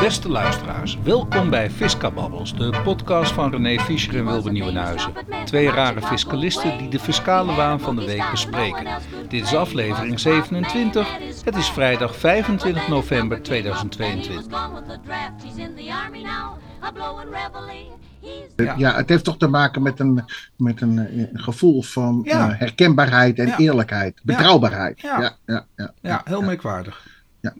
Beste luisteraars, welkom bij Fiscababbels, de podcast van René Fischer en Wilbert Nieuwenhuizen. Twee rare fiscalisten die de fiscale waan van de week bespreken. Dit is aflevering 27. Het is vrijdag 25 november 2022. Ja. ja, het heeft toch te maken met een, met een, eh, gevoel van Ja. eh, herkenbaarheid en Ja. eerlijkheid. Betrouwbaarheid. Ja. Ja, ja, ja, Ja, heel merkwaardig.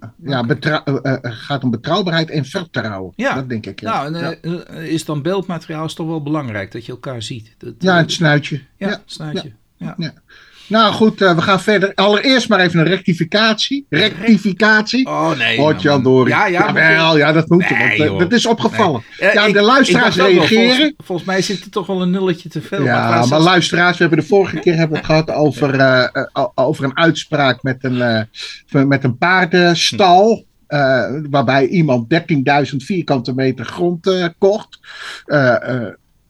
Ja. Ja, eh, eh, het gaat om betrouwbaarheid en vertrouwen. Ja. Dat denk ik. Ja, Nou, en, ja. eh, is dan beeldmateriaal is toch wel belangrijk dat je elkaar ziet. Dat, ja eh, het snuitje. ja, Ja. snuitje. Ja. Ja. Nou goed, eh, we gaan verder. Allereerst maar even een rectificatie. Rectificatie. Oh nee. Hoort man. Jan Dorie. Ja, ja. Jawel, ja, dat moet. Nee, want, eh, dat is opgevallen. Ja, ik- de luisteraars wel, reageren. Volgens, volgens mij zit er toch wel een nulletje te veel. Ja, maar luisteraars, we hebben de vorige keer hebben we het gehad over, eh, over een uitspraak met een, met een paardenstal. waarbij iemand 13.000 vierkante meter grond kocht.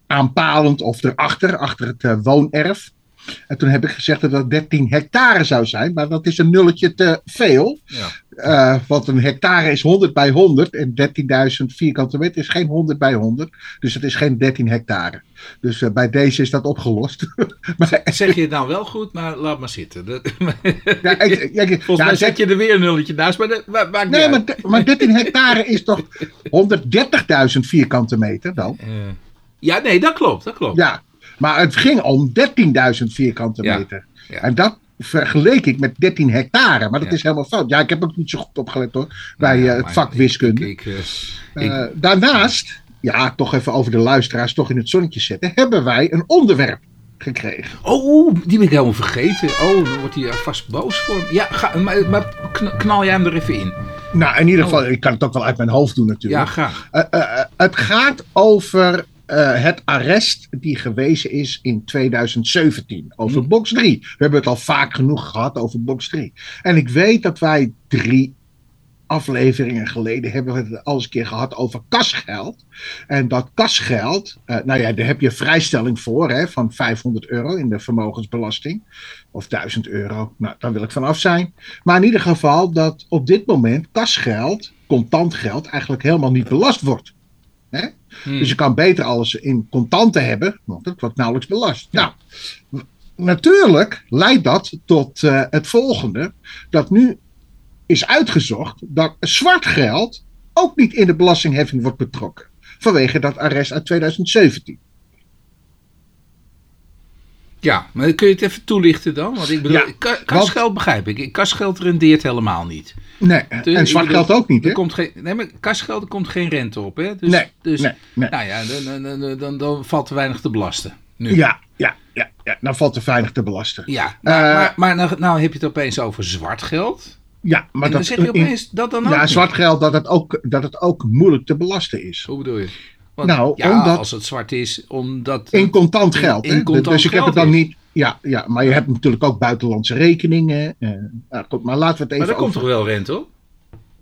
aanpalend of erachter, achter het woonerf. En toen heb ik gezegd dat dat 13 hectare zou zijn, maar dat is een nulletje te veel. Ja. Eh, want een hectare is 100 bij 100 en 13.000 vierkante meter is geen 100 bij 100. Dus het is geen 13 hectare. Dus eh, bij deze is dat opgelost. maar, Zeg je het nou wel goed, maar laat maar zitten. Dat- ja, ik- ik- Volgens ja, mij zet je er weer een nulletje naast, maar dat ma- maakt niet nee, maar 13 hectare is toch 130.000 vierkante meter dan? Eh, ja, nee, dat klopt, dat klopt. Ja, maar het ging om 13.000 vierkante meter. ja. En dat vergeleek ik met 13 hectare. Maar dat Ja. is helemaal fout. Ja, ik heb ook niet zo goed opgelet hoor. Bij Nou ja, eh, het vak wiskunde. Ik, ik, eh, ik- Eh, daarnaast, ja, toch even over de luisteraars toch in het zonnetje zetten. Hebben wij een onderwerp gekregen. Oh, die ben ik helemaal vergeten. Oh, dan wordt hij vast boos voor. Ja, ga, maar, maar kn- knal jij hem er even in. Nou, in ieder Oh. geval, ik kan het ook wel uit mijn hoofd doen natuurlijk. Ja, graag. Het gaat over eh, het arrest die gewezen is in 2017. Over Hm. box 3. We hebben het al vaak genoeg gehad over box 3. En ik weet dat wij drie afleveringen geleden hebben we het al eens een keer gehad over kasgeld. En dat kasgeld, eh, nou ja, daar heb je vrijstelling voor hè, van 500 euro in de vermogensbelasting. Of 1000 euro, nou daar wil ik vanaf zijn. Maar in ieder geval dat op dit moment kasgeld, contant geld, eigenlijk helemaal niet belast wordt. Hè? Hm. Dus je kan beter alles in contanten hebben, want het wordt nauwelijks belast. Nou, natuurlijk leidt dat tot eh, het volgende: dat nu is uitgezocht dat zwart geld ook niet in de belastingheffing wordt betrokken. Vanwege dat arrest uit 2017. Ja, maar kun je het even toelichten dan? Want ik bedoel, Ja, ka- kasgeld begrijp ik. Kasgeld rendeert helemaal niet. Nee, Dus en zwart geld ook niet, Er hè? komt geen, nee, maar kasgeld er komt geen rente op, hè? Dus, Nee, dus, nee, nee. Nou ja, dan, dan, dan, dan, valt er weinig te belasten. Nu. Ja, ja, ja, ja. Dan valt er weinig te belasten. Ja, maar, Eh, maar, maar nou, nou heb je het opeens over zwart geld. Ja, maar en dan dat, zeg je in- opeens dat dan ook ja, niet. zwart geld dat het, ook, dat het ook moeilijk te belasten is. Hoe bedoel je? Want, Nou, ja, omdat- als het zwart is, omdat... In contant In- geld. in contant dus ik heb het dan is. niet. Ja, ja, maar je hebt natuurlijk ook buitenlandse rekeningen. eh, nou goed, maar laten we het even maar daar komt toch wel rente op?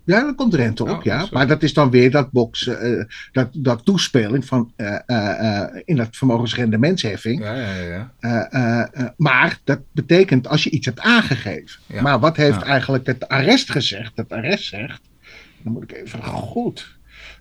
Ja, dan komt rente op, Oh, ja. Maar dat is dan weer dat box, eh, dat, dat toespeling van eh, eh, eh, in dat vermogensrendementsheffing. Ja, ja, ja. Eh, eh, eh, maar dat betekent als je iets hebt aangegeven. Ja. Maar wat heeft Ja. eigenlijk het arrest gezegd? Het arrest zegt, dan moet ik even goed.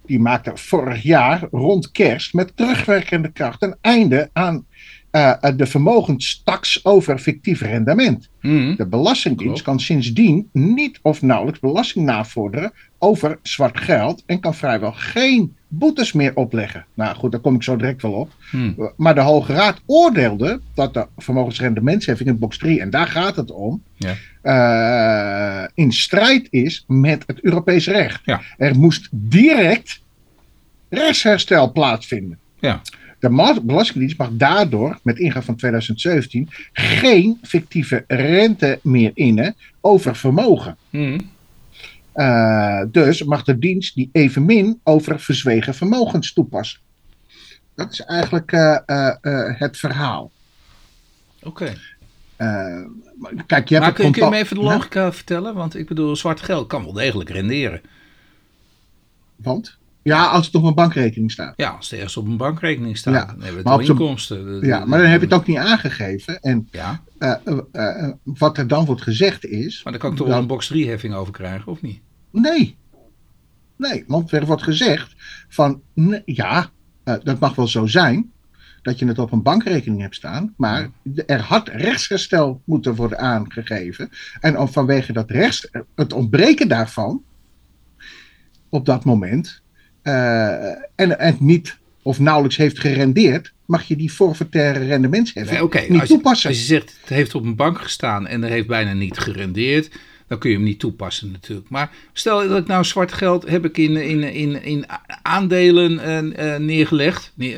Die maakte vorig jaar rond kerst met terugwerkende kracht een einde aan eh, de vermogenstax over fictief rendement. Hm. De Belastingdienst Klopt. kan sindsdien niet of nauwelijks belasting navorderen over zwart geld en kan vrijwel geen boetes meer opleggen. Nou goed, daar kom ik zo direct wel op. Hm. Maar de Hoge Raad oordeelde dat de vermogensrendementsheffing in box 3, en daar gaat het om, Ja. eh, in strijd is met het Europees recht. Ja. Er moest direct rechtsherstel plaatsvinden. Ja. De Belastingdienst mag daardoor, met ingang van 2017, geen fictieve rente meer innen over vermogen. Hm. Eh, dus mag de dienst die evenmin over verzwegen vermogens toepassen. Dat is eigenlijk eh, eh, het verhaal. Oké. Maar kijk, je hebt Maar kun, kun je me even de logica vertellen? Want ik bedoel, zwart geld kan wel degelijk renderen. Want? Ja, als het op een bankrekening staat. Ja, als het ergens op een bankrekening staat, Ja, dan hebben we het maar inkomsten. Ja, maar dan heb je het ook niet aangegeven. En Ja, eh, eh, eh, wat er dan wordt gezegd is. maar dan kan ik toch wel een box 3 heffing over krijgen, of niet? Nee. Nee, want er wordt gezegd van ja, dat mag wel zo zijn dat je het op een bankrekening hebt staan, maar er had rechtsgestel moeten worden aangegeven. En vanwege dat rechts, het ontbreken daarvan op dat moment uh, en het niet of nauwelijks heeft gerendeerd, mag je die forfaitaire rendementsheffing nee, okay, niet als toepassen. als je zegt het heeft op een bank gestaan en er heeft bijna niet gerendeerd, dan kun je hem niet toepassen natuurlijk. Maar stel dat ik nou zwart geld heb ik in, in, in, in aandelen uh, neergelegd. uh,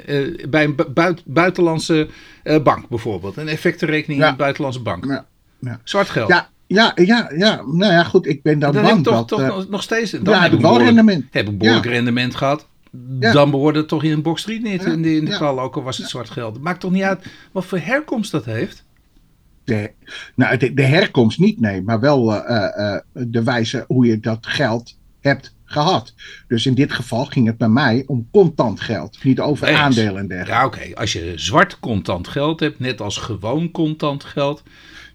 bij een buit, buitenlandse uh, bank bijvoorbeeld. Een effectenrekening ja. in een buitenlandse bank. Ja. Ja. Zwart geld. Ja. Ja, ja, ja, nou ja, goed, ik ben dan, dan bang heb toch, dat... toch nog steeds... Dan ja, heb ik wel rendement. Heb ik behoorlijk rendement gehad. Dan behoorde het toch in een box 3 niet in de, in de ook al was het zwart geld. Maakt toch niet uit wat voor herkomst dat heeft? De, nou, de, de, herkomst niet, nee, maar wel uh, uh, de wijze hoe je dat geld hebt gehad. Dus in dit geval ging het bij mij om contant geld, niet over aandelen en dergelijke. Ja, oké. Als je zwart contant geld hebt, net als gewoon contant geld,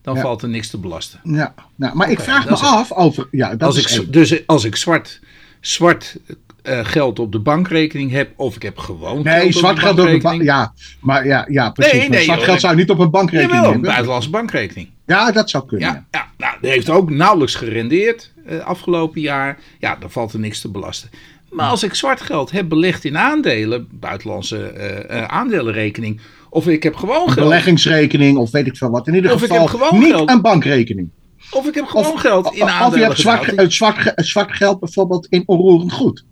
dan Ja. valt er niks te belasten. Ja, nou, maar ik vraag me af over. Ja, dat Als is ik, één. dus als ik zwart, zwart eh, geld op de bankrekening heb, of ik heb gewoon Nee, geld zwart op geld op de bank. Ja, maar ja, ja precies. Nee, nee, zwart joh, geld ik- zou je niet op een bankrekening Jawel, een hebben. buitenlandse bankrekening. Ja, dat zou kunnen. Ja, ja, nou, dat heeft ook nauwelijks gerendeerd eh, afgelopen jaar. Ja, dan valt er niks te belasten. Maar als ik zwart geld heb belegd in aandelen, buitenlandse eh, aandelenrekening, of ik heb gewoon Een geld, beleggingsrekening of weet ik veel wat. In ieder Of ik geval heb gewoon niet geld. een bankrekening. of ik heb gewoon Of- geld in of, of je aandelen hebt zwart, zwart, zwart geld bijvoorbeeld in onroerend goed.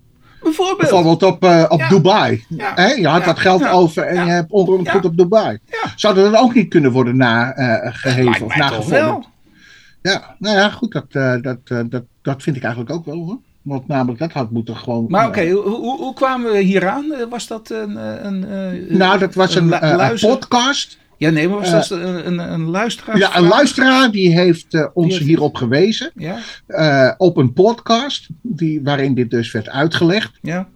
Bijvoorbeeld. Bijvoorbeeld op, eh, op Ja. Dubai. Ja. Hè? Je had Ja. wat geld Ja. over en Ja. je hebt onroerend Ja. goed op Dubai. Ja. Zou dat dan ook niet kunnen worden nageheven of mij toch nagevorderd? wel. Ja, nou ja, goed, dat, eh, dat, eh, dat, dat vind ik eigenlijk ook wel hoor. Want namelijk, dat had moeten gewoon. Maar eh, oké, hoe, hoe, hoe kwamen we hieraan? Eh, Was dat een... eh, een, eh, Nou, dat was een, eh, podcast. Ja, nee, maar was eh, dat een, een, een luisteraar? Ja, een luisteraar die heeft eh, ons Die heeft- hierop gewezen. Ja, eh, op een podcast, die, waarin dit dus werd uitgelegd. ja.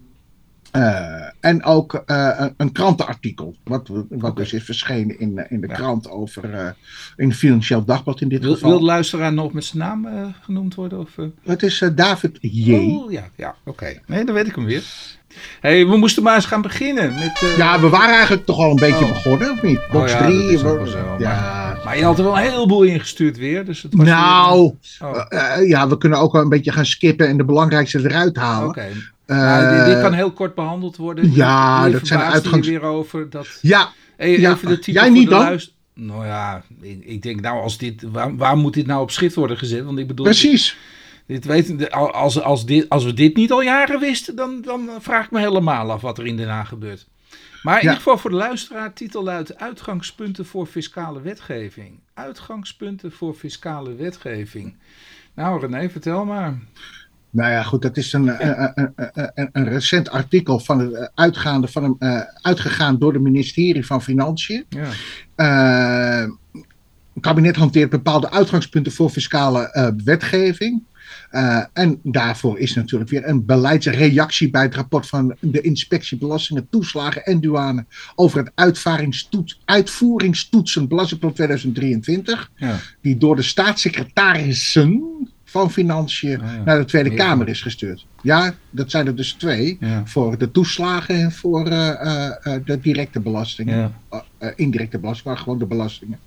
En ook een, een krantenartikel, wat, wat dus is verschenen in, in de Ja. krant over, eh, in het Financieel Dagblad in dit Wil, geval. wil de luisteraar nog met zijn naam genoemd worden? Of? Het is David J. Oh, ja, ja oké. Nee, dan weet ik hem weer. Hey, we moesten maar eens gaan beginnen met... eh, Ja, we waren eigenlijk toch al een beetje Oh. begonnen, of niet? Box ja, 3. dat is ook wel zo, ja. Maar je had er wel een heleboel ingestuurd weer, dus het was Nou, weer, oh, eh, eh, ja, we kunnen ook wel een beetje gaan skippen en de belangrijkste eruit halen. Eh, Nou, die, die kan heel kort behandeld worden. ja, dat zijn uitgangs- weer over dat... Ja, Hey, Ja, Even de titel jij niet dan? luister- Nou ja, ik, ik denk nou als dit, waar, waar moet dit nou op schrift worden gezet? Want ik bedoel, precies. Dit weten, als, als, dit, als we dit niet al jaren wisten, dan, dan vraag ik me helemaal af wat er in Den Haag gebeurt. Maar in Ja. ieder geval voor de luisteraar, titel luidt Uitgangspunten voor fiscale wetgeving. Uitgangspunten voor fiscale wetgeving. Nou René, vertel maar. Nou ja, goed, dat is een, een, een, een, recent artikel van het eh, uitgaande van een, eh, uitgegaan door het ministerie van Financiën. Ja. Eh, het kabinet hanteert bepaalde uitgangspunten voor fiscale wetgeving. Eh, en daarvoor is natuurlijk weer een beleidsreactie bij het rapport van de Inspectie Belastingen, Toeslagen en Douane over het uitvoeringstoetsen Belastingplan 2023, Ja. die door de staatssecretarissen van Financiën Ah, ja. naar de Tweede Kamer is gestuurd. Ja, dat zijn er dus twee. Ja. Voor de toeslagen en voor eh, eh, de directe belastingen. Ja. Uh, indirecte belasting, maar gewoon de belastingen.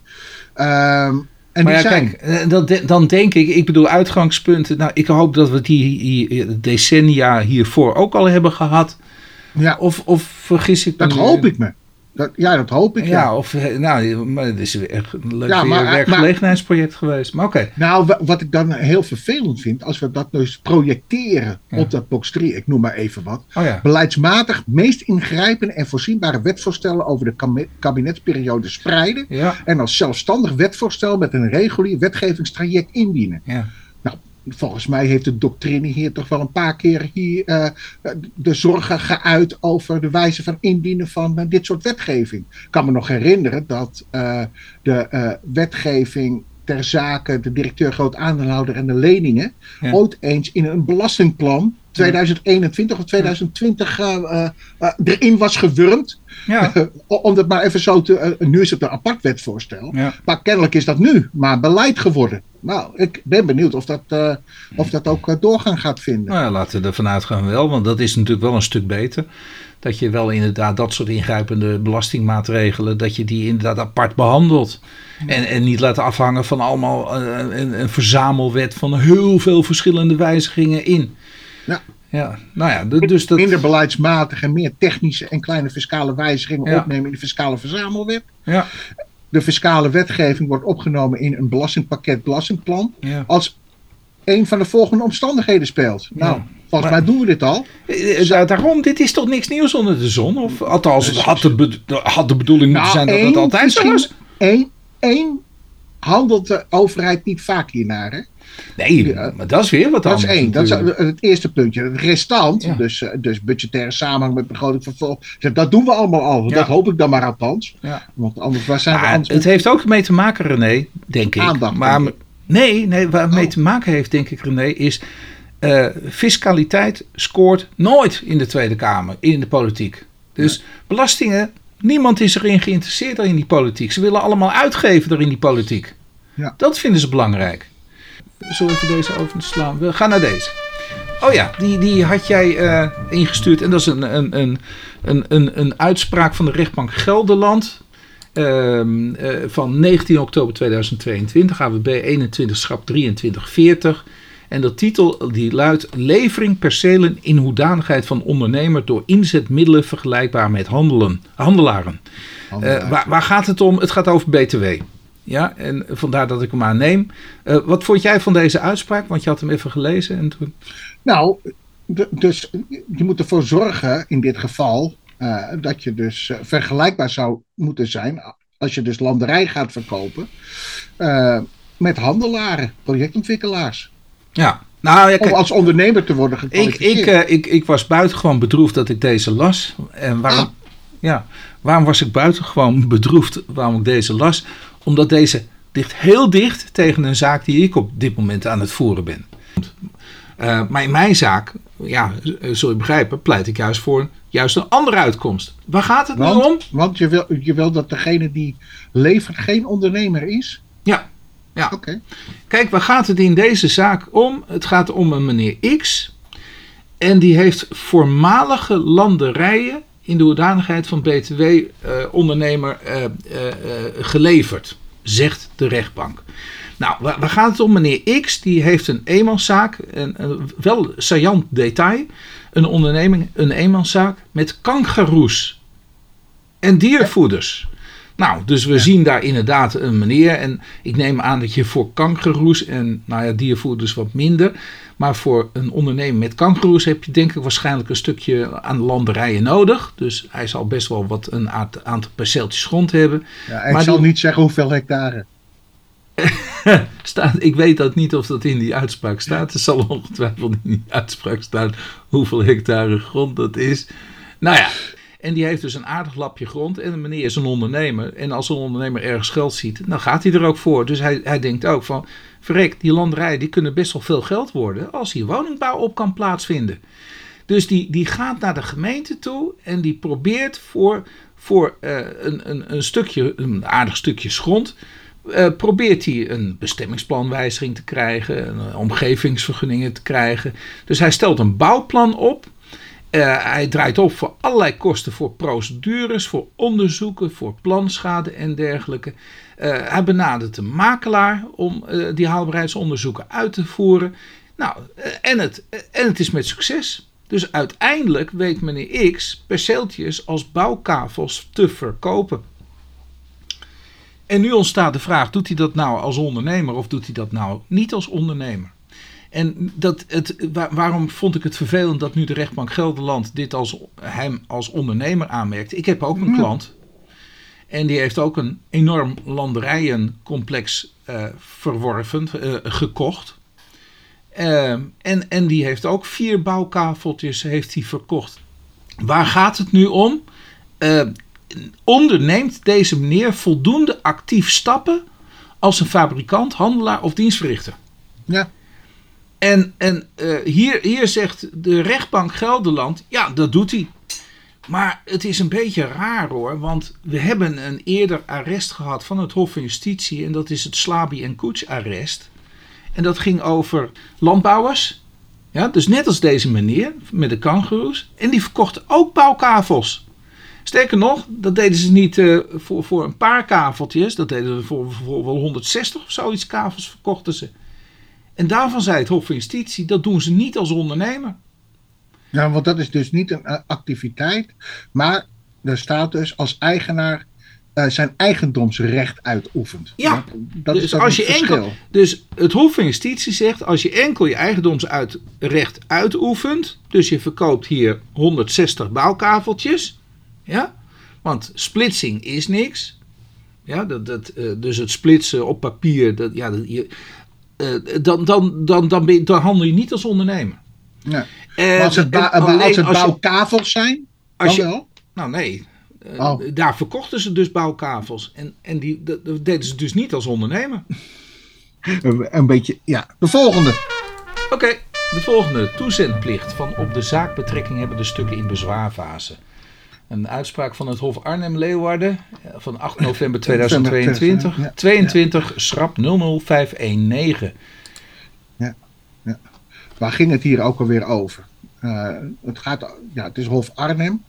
Ehm, en Maar ja, zijn. kijk, eh, dan, de- dan denk ik, ik bedoel uitgangspunten. Nou, ik hoop dat we die, die decennia hiervoor ook al hebben gehad. ja, Of, of vergis ik me dat nu? hoop ik me. Dat, ja, dat hoop ik. Ja, Ja. of eh, nou, maar het is weer echt een leuk Ja, maar- een werkgelegenheidsproject geweest. Maar oké. Nou, wa- wat ik dan heel vervelend vind, als we dat dus projecteren Ja. op dat box 3, ik noem maar even wat. Oh. Beleidsmatig meest ingrijpende en voorzienbare wetvoorstellen over de kabinet- kabinetsperiode spreiden. En als zelfstandig wetvoorstel met een regulier wetgevingstraject indienen. ja. Volgens mij heeft de doctrine hier toch wel een paar keer hier, eh, de zorgen geuit over de wijze van indienen van eh, dit soort wetgeving. Ik kan me nog herinneren dat eh, de wetgeving ter zake de directeur groot aandeelhouder en de leningen Ja. ooit eens in een belastingplan 2021 of 2020 eh, eh, eh, erin was gewurmd. Ja, Om dat maar even zo te. nu is het een apart wetvoorstel. ja. Maar kennelijk is dat nu maar beleid geworden. Nou, ik ben benieuwd of dat, uh, of dat ook doorgang gaat vinden. Nou ja, laten we ervan uitgaan wel, want dat is natuurlijk wel een stuk beter. Dat je wel inderdaad dat soort ingrijpende belastingmaatregelen, dat je die inderdaad apart behandelt. En, en niet laten afhangen van allemaal een, een verzamelwet van heel veel verschillende wijzigingen in. Ja. Ja, nou ja, dus dat... Minder beleidsmatige en meer technische en kleine fiscale wijzigingen opnemen in de fiscale verzamelwet. Ja. De fiscale wetgeving wordt opgenomen in een belastingpakket belastingplan. Als een van de volgende omstandigheden speelt. Nou, volgens mij doen we dit al. Eh, eh, daarom, dit is toch niks nieuws onder de zon? Of althans, het had de, had de bedoeling moeten nou, zijn dat het altijd zo was? Eén, één handelt de overheid niet vaak hiernaar. Hè? Nee, maar dat is weer wat anders. Dat is één. Dat is het eerste puntje. Het restant, dus, eh, dus budgettaire samenhang met begroting vervolg. Dat doen we allemaal al. Dat hoop ik dan maar althans. Ja. Want anders, waar zijn we anders? Het heeft ook mee te maken, René, denk ik. Aandacht. Maar, nee, nee, waar het mee oh. te maken heeft, denk ik, René, is. Uh, fiscaliteit scoort nooit in de Tweede Kamer, in de politiek. Dus belastingen, niemand is erin geïnteresseerd in die politiek. Ze willen allemaal uitgeven in die politiek. Ja. Dat vinden ze belangrijk. Zullen we deze over te slaan? We gaan naar deze. Oh ja, die, die had jij uh, ingestuurd. En dat is een, een, een, een, een, een uitspraak van de rechtbank Gelderland. Uh, uh, van 19 oktober 2022, AWB 21 schap 2340. En de titel die luidt Levering percelen in hoedanigheid van ondernemer door inzetmiddelen vergelijkbaar met handelen, handelaren. Uh, waar, waar gaat het om? Het gaat over BTW. Ja, en vandaar dat ik hem aanneem. Uh, wat vond jij van deze uitspraak? Want je had hem even gelezen. En toen... Nou, dus je moet ervoor zorgen in dit geval uh, dat je dus uh, vergelijkbaar zou moeten zijn als je dus landerij gaat verkopen met handelaren, projectontwikkelaars. Ja, nou, ja, kijk, Om als ondernemer te worden gekwalificeerd. Ik, ik, ik, ik was buitengewoon bedroefd dat ik deze las. En waarom, ah. ja, waarom was ik buitengewoon bedroefd waarom ik deze las? Omdat deze ligt heel dicht tegen een zaak die ik op dit moment aan het voeren ben. Uh, maar in mijn zaak, ja, zul je begrijpen, pleit ik juist voor juist een andere uitkomst. Waar gaat het want, nu om? Want je wil, je wil dat degene die levert geen ondernemer is? Ja. ja. Oké. Kijk, waar gaat het in deze zaak om? Het gaat om een meneer X. En die heeft voormalige landerijen in de hoedanigheid van BTW-ondernemer uh, uh, geleverd, zegt de rechtbank. Nou, waar, gaat het om? Meneer X die heeft een eenmanszaak, een, een wel saillant detail, een onderneming, een eenmanszaak met kangaroes en diervoeders. Nou, dus we zien daar inderdaad een meneer. En ik neem aan dat je voor kangeroes en nou ja, diervoeders wat minder. Maar voor een onderneming met kangeroes heb je denk ik waarschijnlijk een stukje aan de landerijen nodig. Dus hij zal best wel wat een aantal perceeltjes grond hebben. Ja, ik zal niet zeggen hoeveel hectare. staat, ik weet dat niet of dat in die uitspraak staat. Er zal ongetwijfeld in die uitspraak staan hoeveel hectare grond dat is. Nou ja, en die heeft dus een aardig lapje grond. En de meneer is een ondernemer. En als een ondernemer ergens geld ziet, dan gaat hij er ook voor. Dus hij, hij denkt ook van, verrek, die landerijen die kunnen best wel veel geld worden als hier woningbouw op kan plaatsvinden. Dus die, die gaat naar de gemeente toe en die probeert voor, voor uh, een, een, een stukje, een aardig stukje grond, uh, probeert hij een bestemmingsplanwijziging te krijgen, een omgevingsvergunningen te krijgen. Dus hij stelt een bouwplan op uh, hij draait op voor allerlei kosten voor procedures, voor onderzoeken, voor planschade en dergelijke. Uh, hij benadert een makelaar om uh, die haalbaarheidsonderzoeken uit te voeren. Nou, en, het, en het is met succes. Dus uiteindelijk weet meneer X perceeltjes als bouwkavels te verkopen. En nu ontstaat de vraag: doet hij dat nou als ondernemer of doet hij dat nou niet als ondernemer? En dat het, waarom vond ik het vervelend dat nu de rechtbank Gelderland dit als hem als ondernemer aanmerkt? Ik heb ook een klant. En die heeft ook een enorm landerijencomplex uh, verworven, uh, gekocht. Uh, en, en die heeft ook vier bouwkaveltjes heeft hij verkocht. Waar gaat het nu om? onderneemt deze meneer voldoende actief stappen als een fabrikant, handelaar of dienstverrichter? Ja. En, en uh, hier, hier zegt de rechtbank Gelderland, ja, dat doet hij. Maar het is een beetje raar hoor, want we hebben een eerder arrest gehad van het Hof van Justitie. En dat is het Slabi en Koets arrest. En dat ging over landbouwers. Ja, dus net als deze meneer met de kangoeroes. En die verkochten ook bouwkavels. Sterker nog, dat deden ze niet uh, voor, voor een paar kaveltjes. Dat deden ze voor, voor wel 160 of zoiets kavels verkochten ze. En daarvan zei het Hof van Justitie, dat doen ze niet als ondernemer. Ja, want dat is dus niet een uh, activiteit, maar er staat dus als eigenaar uh, zijn eigendomsrecht uitoefent. Ja, dat dus, is als je enkel, dus het Hof van Justitie zegt, als je enkel je eigendomsrecht uitoefent, dus je verkoopt hier 160 bouwkaveltjes, ja, want splitsing is niks. Ja, dat, dat, uh, dus het splitsen op papier, dat, ja, dat, je, dan, dan, dan, dan, ben, dan handel je niet als ondernemer. Nee. maar als het, als het bouwkavels zijn, als je, wel? Nou nee, uh, oh. daar verkochten ze dus bouwkavels. En, en die, dat, dat deden ze dus niet als ondernemer. Een beetje, ja. De volgende. Oké, okay, de volgende. Toezendplicht van op de zaak betrekking hebben de stukken in bezwaarfase. Een uitspraak van het Hof Arnhem-Leeuwarden van 8 november 2022. Ja. 22 ja. schrap 00519. Ja, ja. Waar ging het hier ook alweer over? Uh, het, gaat, ja, het is Hof Arnhem.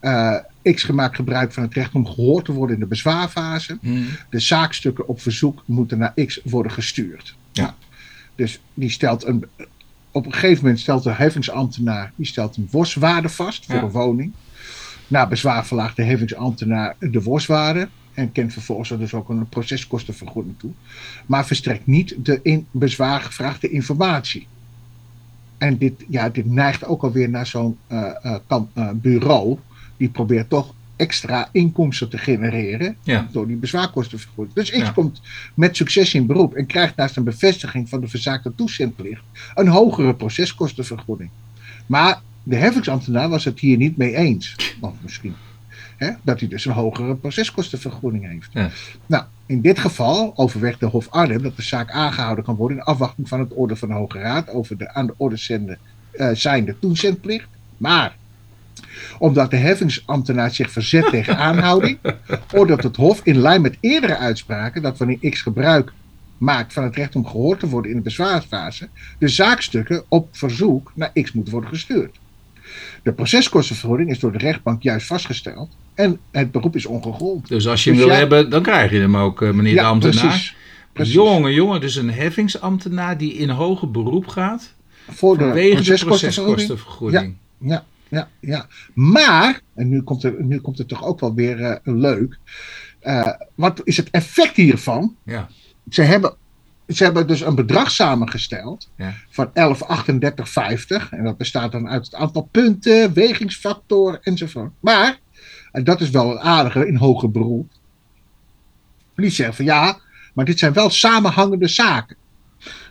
Uh, X gemaakt gebruik van het recht om gehoord te worden in de bezwaarfase. Hmm. De zaakstukken op verzoek moeten naar X worden gestuurd. Ja. Dus die stelt een, op een gegeven moment stelt de heffingsambtenaar die stelt een worstwaarde vast voor ja. een woning. Na bezwaar verlaagt de heffingsambtenaar de worstwaarde en kent vervolgens dus ook een proceskostenvergoeding toe. Maar verstrekt niet de in bezwaar gevraagde informatie. En dit, ja, dit neigt ook alweer naar zo'n uh, bureau die probeert toch extra inkomsten te genereren ja. door die bezwaarkostenvergoeding. Dus X ja. komt met succes in beroep en krijgt naast een bevestiging van de verzaakte toezendplicht een hogere proceskostenvergoeding. Maar de heffingsambtenaar was het hier niet mee eens. Want misschien. Hè, dat hij dus een hogere proceskostenvergoeding heeft. Ja. Nou, in dit geval overweegt de Hof Arnhem dat de zaak aangehouden kan worden in afwachting van het orde van de Hoge Raad over de aan de orde zende, uh, zijnde toezendplicht. Maar omdat de heffingsambtenaar zich verzet tegen aanhouding, oordeelt het Hof in lijn met eerdere uitspraken dat wanneer X gebruik maakt van het recht om gehoord te worden in de bezwaarfase, de zaakstukken op verzoek naar X moeten worden gestuurd. De proceskostenvergoeding is door de rechtbank juist vastgesteld en het beroep is ongegrond. Dus als je hem dus wil hebben, dan krijg je hem ook, meneer ja, de ambtenaar. Precies, precies. Jongen, jongen, dus een heffingsambtenaar die in hoger beroep gaat voor de vanwege proceskostenvergoeding. de proceskostenvergoeding. Ja, ja ja, ja. Maar, en nu komt, er, nu komt het toch ook wel weer uh, leuk. Uh, wat is het effect hiervan? Ja. Ze, hebben, ze hebben dus een bedrag samengesteld ja. van 1138,50. En dat bestaat dan uit het aantal punten, wegingsfactor enzovoort. Maar, en dat is wel een aardige in hoger beroep. Politie zeggen van ja, maar dit zijn wel samenhangende zaken.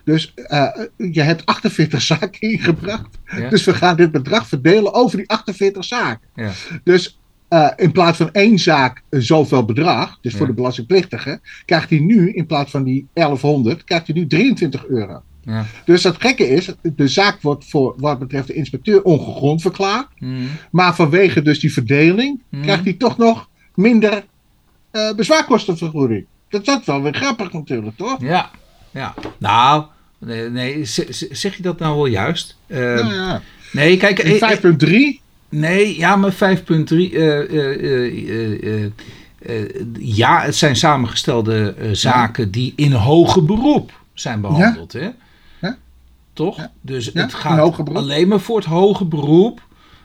Dus uh, je hebt 48 zaken ingebracht. Ja. Dus we gaan dit bedrag verdelen over die 48 zaken. Ja. Dus uh, in plaats van één zaak zoveel bedrag, dus voor de belastingplichtige, krijgt hij nu in plaats van die 1100, krijgt hij nu 23 euro. Ja. Dus dat gekke is, de zaak wordt voor wat betreft de inspecteur ongegrond verklaard. Mm. Maar vanwege dus die verdeling mm. krijgt hij toch nog minder uh, bezwaarkostenvergoeding. Dat is wel weer grappig natuurlijk, toch? Ja, ja. Nou, Nee, nee, zeg je dat nou wel juist? Nou ja. Nee, kijk. 5.3? Eh, nee, ja, maar 5.3. Uh, ja, het zijn samengestelde zaken die in hoger beroep zijn behandeld. Ja? Hè? Ja? Toch? Ja. Dus het gaat alleen maar voor het hoger beroep.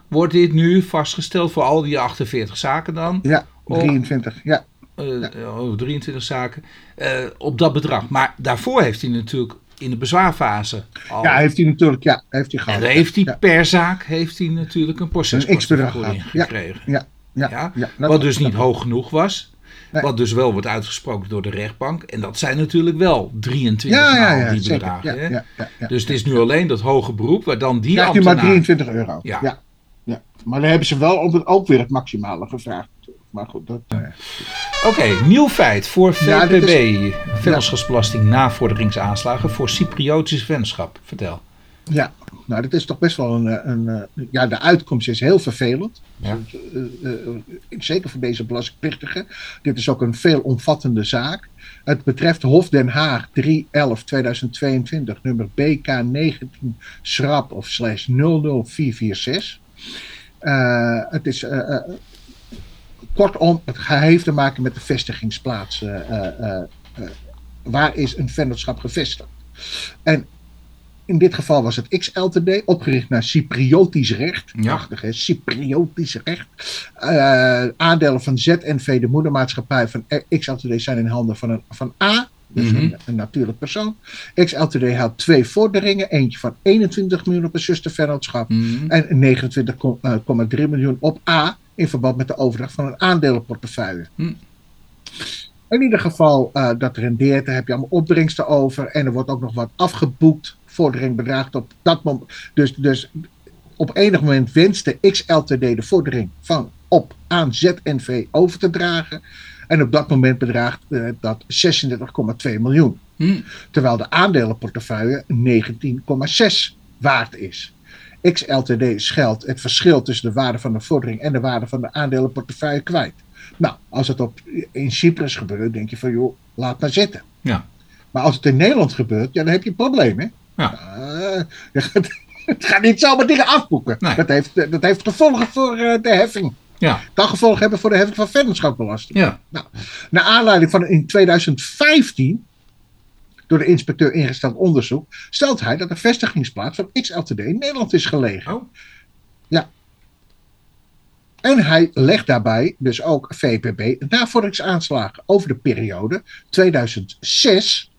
Wordt dit nu vastgesteld voor al die 48 zaken dan? Ja, 23. Of, ja. Uh, 23 zaken. Uh, op dat bedrag. Maar daarvoor heeft hij natuurlijk in de bezwaarfase. Al. Ja, heeft hij natuurlijk, ja, heeft hij gehad. En heeft hij per zaak heeft hij natuurlijk een proceskostenvergoeding gekregen. Ja, ja, ja, ja, wat dus niet hoog genoeg was. Nee. Wat dus wel wordt uitgesproken door de rechtbank. En dat zijn natuurlijk wel 23 ja, ja, ja, die bedragen. Ja, ja, dus het is nu alleen dat hoge beroep waar dan die Krijgt ambtenaar... maar 23 euro. Ja. Ja. Maar dan hebben ze wel ook weer het maximale gevraagd. Maar goed, dat... Uh, Oké, okay, nieuw feit voor VPB. Ja. Vennootschapsbelasting navorderingsaanslagen voor Cypriotische vennootschap. Vertel. Ja, nou dat is toch best wel een, een, ja, de uitkomst is heel vervelend. Ja. zeker voor deze belastingplichtigen. Dit is ook een veelomvattende zaak. Het betreft Hof Den Haag 3-11-2022, nummer BK 19 schrap of slash 00446. Uh, het is uh, kortom, het heeft te maken met de vestigingsplaats. waar is een vennootschap gevestigd? En in dit geval was het XLTD, opgericht naar Cypriotisch recht. Ja. Prachtig, hè? Cypriotisch recht. Uh, aandelen van ZNV, de moedermaatschappij van XLTD, zijn in handen van, een, van A. Dus mhm. een, natuurlijk persoon. XLTD had twee vorderingen. Eentje van 21 miljoen op een zustervennootschap. Mm En 29,3 miljoen op A. In verband met de overdracht van een aandelenportefeuille. Mm. In ieder geval, uh, dat rendeert. Daar heb je allemaal opbrengsten over. En er wordt ook nog wat afgeboekt vordering bedraagt op dat moment. Dus, dus op enig moment wenste XLTD de vordering van op aan ZNV over te dragen. En op dat moment bedraagt uh, dat 36,2 miljoen. Hmm. Terwijl de aandelenportefeuille 19,6 waard is. XLTD scheldt het verschil tussen de waarde van de vordering en de waarde van de aandelenportefeuille kwijt. Nou, als het op, in Cyprus gebeurt, denk je van joh, laat maar zitten. Ja. Maar als het in Nederland gebeurt, ja, dan heb je een probleem. Hè? Ja. Uh, het gaat niet zomaar dingen afboeken. Dat, heeft, dat heeft gevolgen voor uh, de heffing. Ja. Kan gevolgen hebben voor de heffing van vennootschapbelasting. Ja. Nou, naar aanleiding van in 2015 door de inspecteur ingesteld onderzoek, stelt hij dat de vestigingsplaats van XLTD in Nederland is gelegen. Oh. Ja. En hij legt daarbij dus ook VPB navorderingsaanslagen over de periode 2006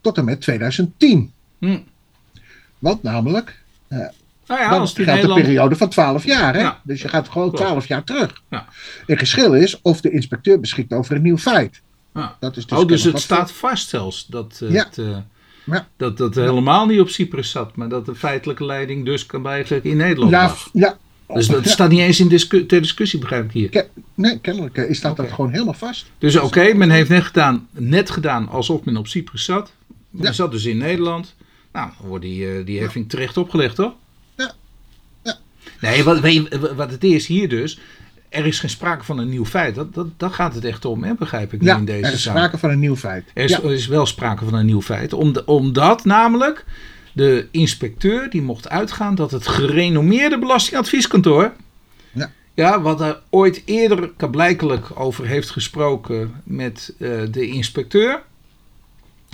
tot en met 2010. Hm. Want namelijk, uh, nou ja, dan geldt Nederland... een periode van 12 jaar. Hè? dus je gaat gewoon 12 jaar terug. Ja. Het geschil is of de inspecteur beschikt over een nieuw feit. Ja. Dat is dus oh, dus het staat vast zelfs dat het, uh, ja. dat dat helemaal niet op Cyprus zat, maar dat de feitelijke leiding dus kan eigenlijk in Nederland ja. Dus dat staat niet eens in discu ter discussie, begrijp ik hier. nee, kennelijk is staat dat gewoon helemaal vast. Dus oké, men heeft net gedaan, net gedaan alsof men op Cyprus zat. Men zat dus in Nederland. Nou, dan wordt die, die heffing terecht opgelegd, toch? Ja. ja. Nee, wat, wat het is hier dus, er is geen sprake van een nieuw feit. Dat, dat, dat gaat het echt om, hè, begrijp ik ja, in deze er is sprake van een nieuw feit. Er is, er is wel sprake van een nieuw feit. omdat namelijk de inspecteur die mocht uitgaan dat het gerenommeerde belastingadvieskantoor... Ja. Ja, wat er ooit eerder kablijkelijk over heeft gesproken met uh, de inspecteur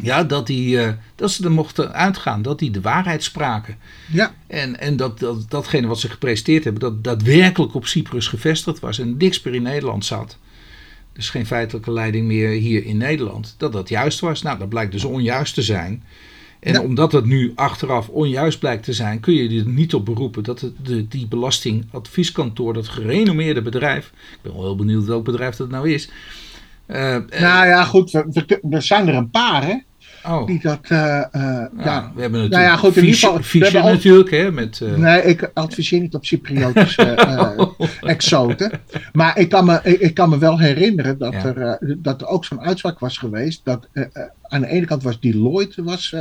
ja, dat, die, uh, dat ze er mochten uitgaan, dat die de waarheid spraken. Ja. En, en dat, dat datgene wat ze gepresenteerd hebben, dat daadwerkelijk op Cyprus gevestigd was en niks meer in Nederland zat. Dus geen feitelijke leiding meer hier in Nederland. Dat dat juist was. Nou, dat blijkt dus onjuist te zijn. En omdat het nu achteraf onjuist blijkt te zijn, kun je er niet op beroepen dat het, de, die belastingadvieskantoor, dat gerenommeerde bedrijf, ik ben wel heel benieuwd welk bedrijf dat nou is. Uh, nou ja, goed, we, er zijn er een paar, hè? Oh. Die dat, uh, uh, ja, ja, We hebben natuurlijk nou ja, goed, in ieder geval, natuurlijk, hè, met... Uh... Nee, ik adviseer niet op Cypriotische oh. exoten. Maar ik kan me, ik, ik, kan me wel herinneren dat, ja. er, dat er ook zo'n uitspraak was geweest. Dat aan de ene kant was Deloitte, was,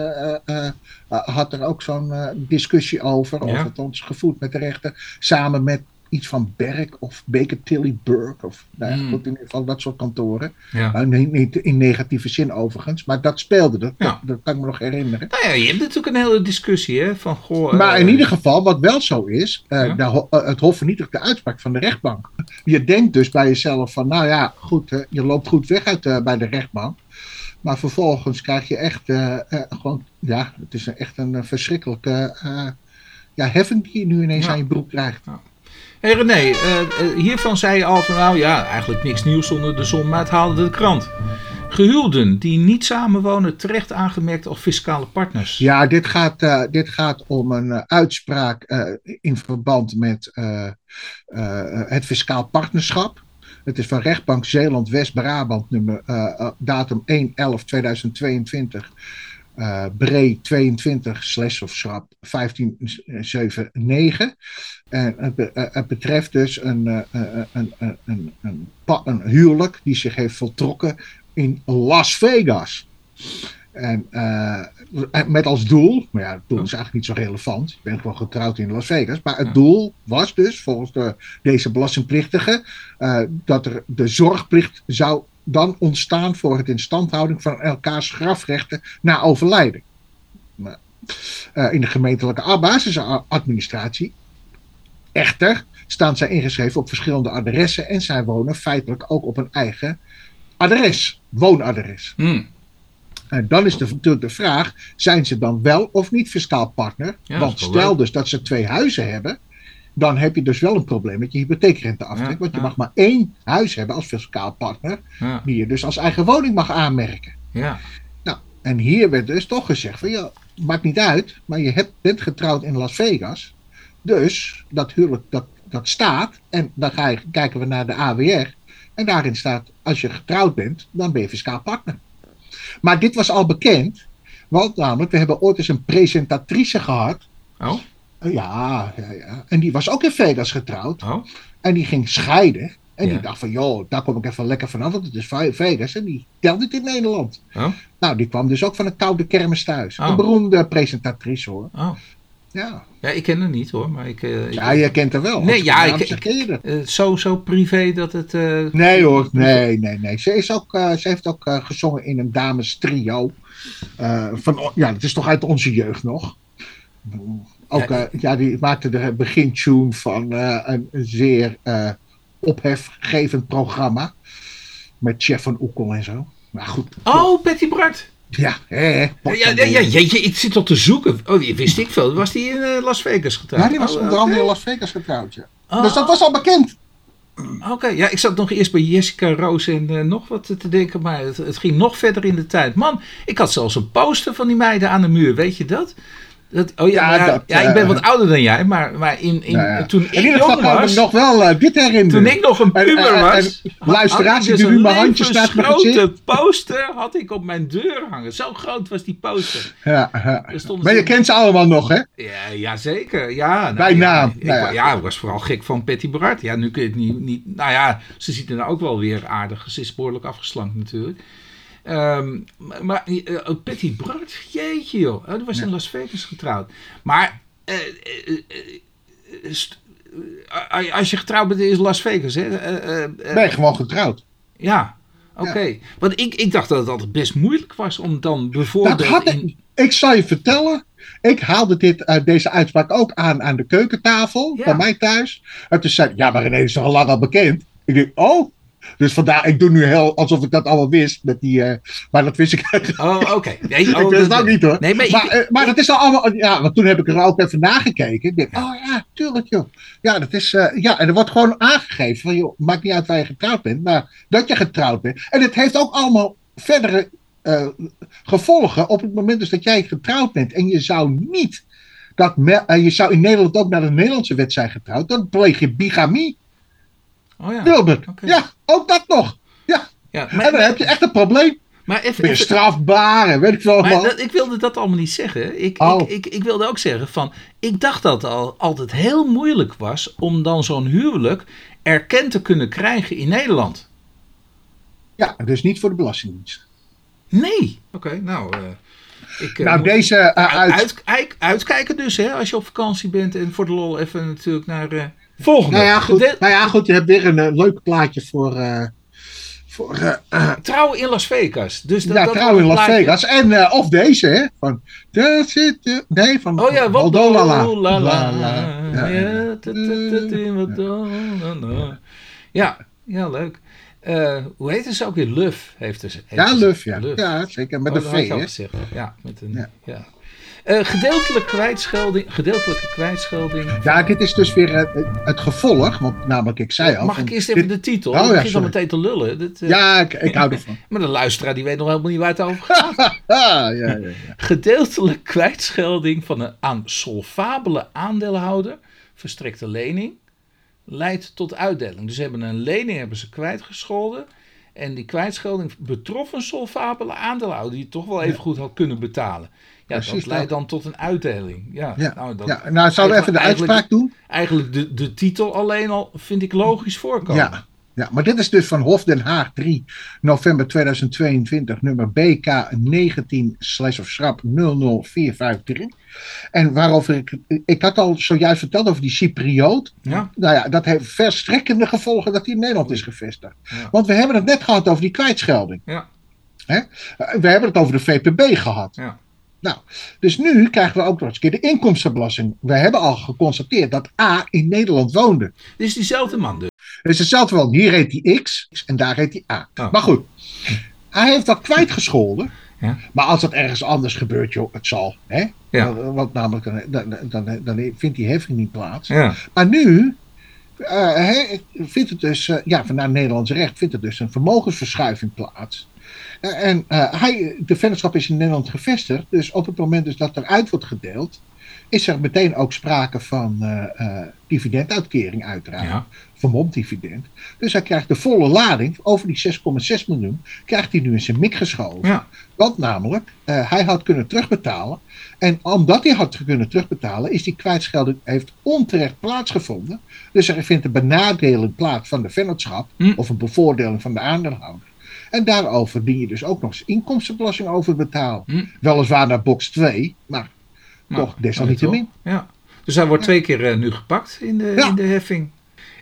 had er ook zo'n discussie over. Ja. Of het ons gevoerd met de rechter. Samen met iets van Berg of Baker Tilly Burke. Of nou ja, hmm. goed, in ieder geval dat soort kantoren. Ja. Niet, in negatieve zin overigens, maar dat speelde. Dat, dat, kan ik me nog herinneren. Nou ja, je hebt natuurlijk een hele discussie. Hè, van, goh, maar in uh, ieder geval, wat wel zo is, uh, de, uh, het Hof vernietigt de uitspraak van de rechtbank. Je denkt dus bij jezelf van, nou ja, goed, je loopt goed weg uit bij de rechtbank. Maar vervolgens krijg je echt gewoon, ja, het is echt een verschrikkelijke ja, heffing die je nu ineens aan je broek krijgt. Hey René, uh, hiervan zei je al van nou ja, eigenlijk niks nieuws zonder de zon, maar het haalde de krant. Gehuwden die niet samenwonen terecht aangemerkt als fiscale partners. Ja, dit gaat, uh, dit gaat om een uitspraak in verband met het fiscaal partnerschap. Het is van rechtbank Zeeland West-Brabant, nummer datum 1-11-2022. Uh, Bree 22 slash of schrap 1579. En het, eh, het, betreft dus een, uh, een, een, een, een, een, huwelijk die zich heeft voltrokken in Las Vegas. En met als doel, maar ja, het doel is eigenlijk niet zo relevant. Je bent gewoon getrouwd in Las Vegas. Maar het doel was dus, volgens de, deze belastingplichtige, dat er de zorgplicht zou dan ontstaan voor het instandhouding van elkaars grafrechten na overlijden. Uh, in de gemeentelijke basisadministratie. Echter staan zij ingeschreven op verschillende adressen en zij wonen feitelijk ook op een eigen adres, woonadres. Hmm. En dan is de, natuurlijk de vraag: zijn ze dan wel of niet fiscaal partner? Ja, Want stel dus dat ze twee huizen hebben, dan heb je dus wel een probleem met je hypotheekrenteaftrek. Ja, want je ja. mag maar één huis hebben als fiscaal partner, Ja, die je dus als eigen woning mag aanmerken. ja. Nou, en hier werd dus toch gezegd: van ja, maakt niet uit, maar je hebt, bent getrouwd in Las Vegas. Dus dat huwelijk dat, dat staat. En dan ga je, kijken we naar de AWR. En daarin staat: als je getrouwd bent, dan ben je fiscaal partner. Maar dit was al bekend. Want namelijk, we hebben ooit eens een presentatrice gehad. Oh, Ja, ja, ja. En die was ook in Vegas getrouwd. oh. En die ging scheiden. En Ja. die dacht van, joh, daar kom ik even lekker vanaf, want het is Ve- Vegas. En die telde het in Nederland. Oh. Nou, die kwam dus ook van een koude kermis thuis. Oh. Een beroemde presentatrice hoor. Ja, Ja, ik ken het niet hoor, maar ik... eh, ik- ja je kent haar wel. Nee, ja, ik- je haar. eh, zo, zo privé dat het... eh, Nee hoor, nee, nee, nee. Ze, is ook, eh, ze heeft ook eh, gezongen in een dames trio. Eh, van, ja, dat is toch uit onze jeugd nog. Ook, Ja, ja, die maakte de begintune van eh, een zeer eh, ophefgevend programma. Met Chef van Oekel en zo. Maar goed. Oh, Patty Bart. Ja, hè, Ja, ja, jeetje, ik zit al te zoeken. Oh, die wist ik veel. Was die in eh, Las Vegas getrouwd? Ja, die was Oh, onder andere in Las Vegas getrouwd, ja. Oh, Dus dat was al bekend. Oké, ja, ik zat nog eerst bij Jessica Roos en eh, nog wat te denken, maar het, het ging nog verder in de tijd. Man, ik had zelfs een poster van die meiden aan de muur, weet je dat? Dat oh ja, Ja, ja, dat, ja, ik ben eh, wat ouder dan jij, maar, maar in, in, Nou ja. toen in ik ieder geval jong kan ik was, me nog wel eh, dit herinneren. toen ik nog een En- puber en- was, en luisteraars, ik die dus nu een mijn handjes naar mijn levensgrote poster had ik op mijn deur hangen. Zo groot was die poster. Ja, Maar je kent ze allemaal nog, hè? Ja, ja zeker. Ja, nou, Bij ja, naam. Ik, Nou ja. ja, ik was vooral gek van Patty Bart. Ja, nu kun je het niet, niet... Nou ja, ze ziet er nou ook wel weer aardig. Ze is behoorlijk afgeslankt natuurlijk. Ehm, maar oh, Patty Bart, jeetje joh. Oh, die was in Las Vegas getrouwd. Maar... eh, eh, als je getrouwd bent in Las Vegas, hè? je gewoon getrouwd. Ja, oké. Want ik, ik dacht dat het altijd best moeilijk was om dan bijvoorbeeld... Dat had ik. in- Ik zal je vertellen. Ik haalde dit, deze uitspraak ook aan aan de keukentafel Ja. bij mij thuis. En toen zei ik, ja, maar René is toch al lang al bekend? Ik denk, oh. Dus vandaar, ik doe nu heel alsof ik dat allemaal wist. Met die, eh, maar dat wist ik eigenlijk. Oh, oké. Nee, ik oh, wist het dat- ook niet hoor. Nee, maar, Maar, ik, eh, maar het is al allemaal. Ja, want toen heb ik er ook even nagekeken. Ik denk, oh ja, tuurlijk joh. Ja, dat is. eh, ja, en er wordt gewoon aangegeven van joh, maakt niet uit waar je getrouwd bent, maar dat je getrouwd bent. En het heeft ook allemaal verdere gevolgen op het moment dus dat jij getrouwd bent. En je zou niet. Dat me- je zou in Nederland ook naar de Nederlandse wet zijn getrouwd. Dan pleeg je bigamie, oh ja. Wilbert. Ja, ook dat nog. Ja, ja en dan heb je echt een probleem. maar even, Ben je even- strafbaar en weet ik veel maar allemaal. dat, ik wilde dat allemaal niet zeggen. Ik, Oh. ik, ik, ik wilde ook zeggen van, ik dacht dat het al altijd heel moeilijk was om dan zo'n huwelijk erkend te kunnen krijgen in Nederland. Ja, dus niet voor de Belastingdienst. Nee. Oké, nou. eh, ik, eh, Nou, moet- deze eh, uit, uit, uit- uitkijken dus, hè, als je op vakantie bent en voor de lol even natuurlijk naar eh, volgende. Nou ja, goed, nou ja, goed je hebt weer een eh, leuk plaatje voor. eh voor eh, eh, Trouwen in Las Vegas. Dus dat, ja, dat trouw in Las plaatje. Vegas. En, eh, of deze, hè? Van. Daar zit de- nee, van. Oh ja, Waldolala. la la. Ja, Ja, leuk. Eh, hoe heet ze ook weer? Luf heeft ze. heeft Ja. Luf, ja. Luf. Ja, zeker. Met Oh, een V, hè? Ja, met een. Ja. Ja. Eh, gedeeltelijke kwijtschelding. Gedeeltelijke kwijtschelding. Ja, dit is dus weer het, het gevolg. Want namelijk, ik zei al. Mag van, ik eerst even dit- de titel? Oh, ik begin al meteen te lullen. Dit, eh, Ja, ik, ik hou ervan. Maar de luisteraar die weet nog helemaal niet waar het over gaat. Ja, ja, ja. gedeeltelijk kwijtschelding van een aan solvabele aandeelhouder verstrekte lening leidt tot uitdeling. Dus ze hebben een lening hebben ze kwijtgescholden. En die kwijtschelding betrof een solvabele aandeelhouder die het toch wel even goed had kunnen betalen. Ja, Precies dat leidt dat. dan tot een uitdeling. Ja, Ja, nou, dat, ja, nou, zouden we even de uitspraak doen? Eigenlijk de, de titel alleen al vind ik logisch voorkomen. Ja. Ja, maar dit is dus van Hof Den Haag 3 november 2022, nummer BK 19 slash of schrap 00453. En waarover ik, ik had al zojuist verteld over die Cypriot. Ja. Nou ja, dat heeft verstrekkende gevolgen dat hij in Nederland is gevestigd. Ja. Want we hebben het net gehad over die kwijtschelding. Ja. Hè? Eh, We hebben het over de VPB gehad. Ja. Nou, dus nu krijgen we ook nog eens een keer de inkomstenbelasting. We hebben al geconstateerd dat A in Nederland woonde. Dit is diezelfde man dus. Het is hetzelfde wel. Hier heet hij X en daar heet hij A. Oh. Maar goed, hij heeft dat kwijtgescholden. Ja. Maar als dat ergens anders gebeurt, joh, het zal. Hè? Ja. Want, namelijk, dan, dan, dan, dan vindt die heffing niet plaats. Ja. Maar nu eh, vindt het dus, eh, ja, vanuit Nederlands recht vindt het dus een vermogensverschuiving plaats. Eh, en eh, hij, de vennootschap is in Nederland gevestigd, dus op het moment dus dat eruit wordt gedeeld, is er meteen ook sprake van eh, dividenduitkering uiteraard. Ja. Vermomd dividend. Dus hij krijgt de volle lading, over die 6,6 miljoen, krijgt hij nu in zijn mik geschoven. Ja. Want namelijk, hij had kunnen terugbetalen. En omdat hij had kunnen terugbetalen, is die kwijtschelding heeft onterecht plaatsgevonden. Dus er vindt een benadeling plaats van de vennootschap, Hm. of een bevoordeling van de aandeelhouder. En daarover dien je dus ook nog eens inkomstenbelasting over betalen. Hm. Weliswaar naar box 2, maar Nou, toch desalniettemin. Ja. Dus hij wordt twee keer eh, nu gepakt in de, Ja. in de heffing.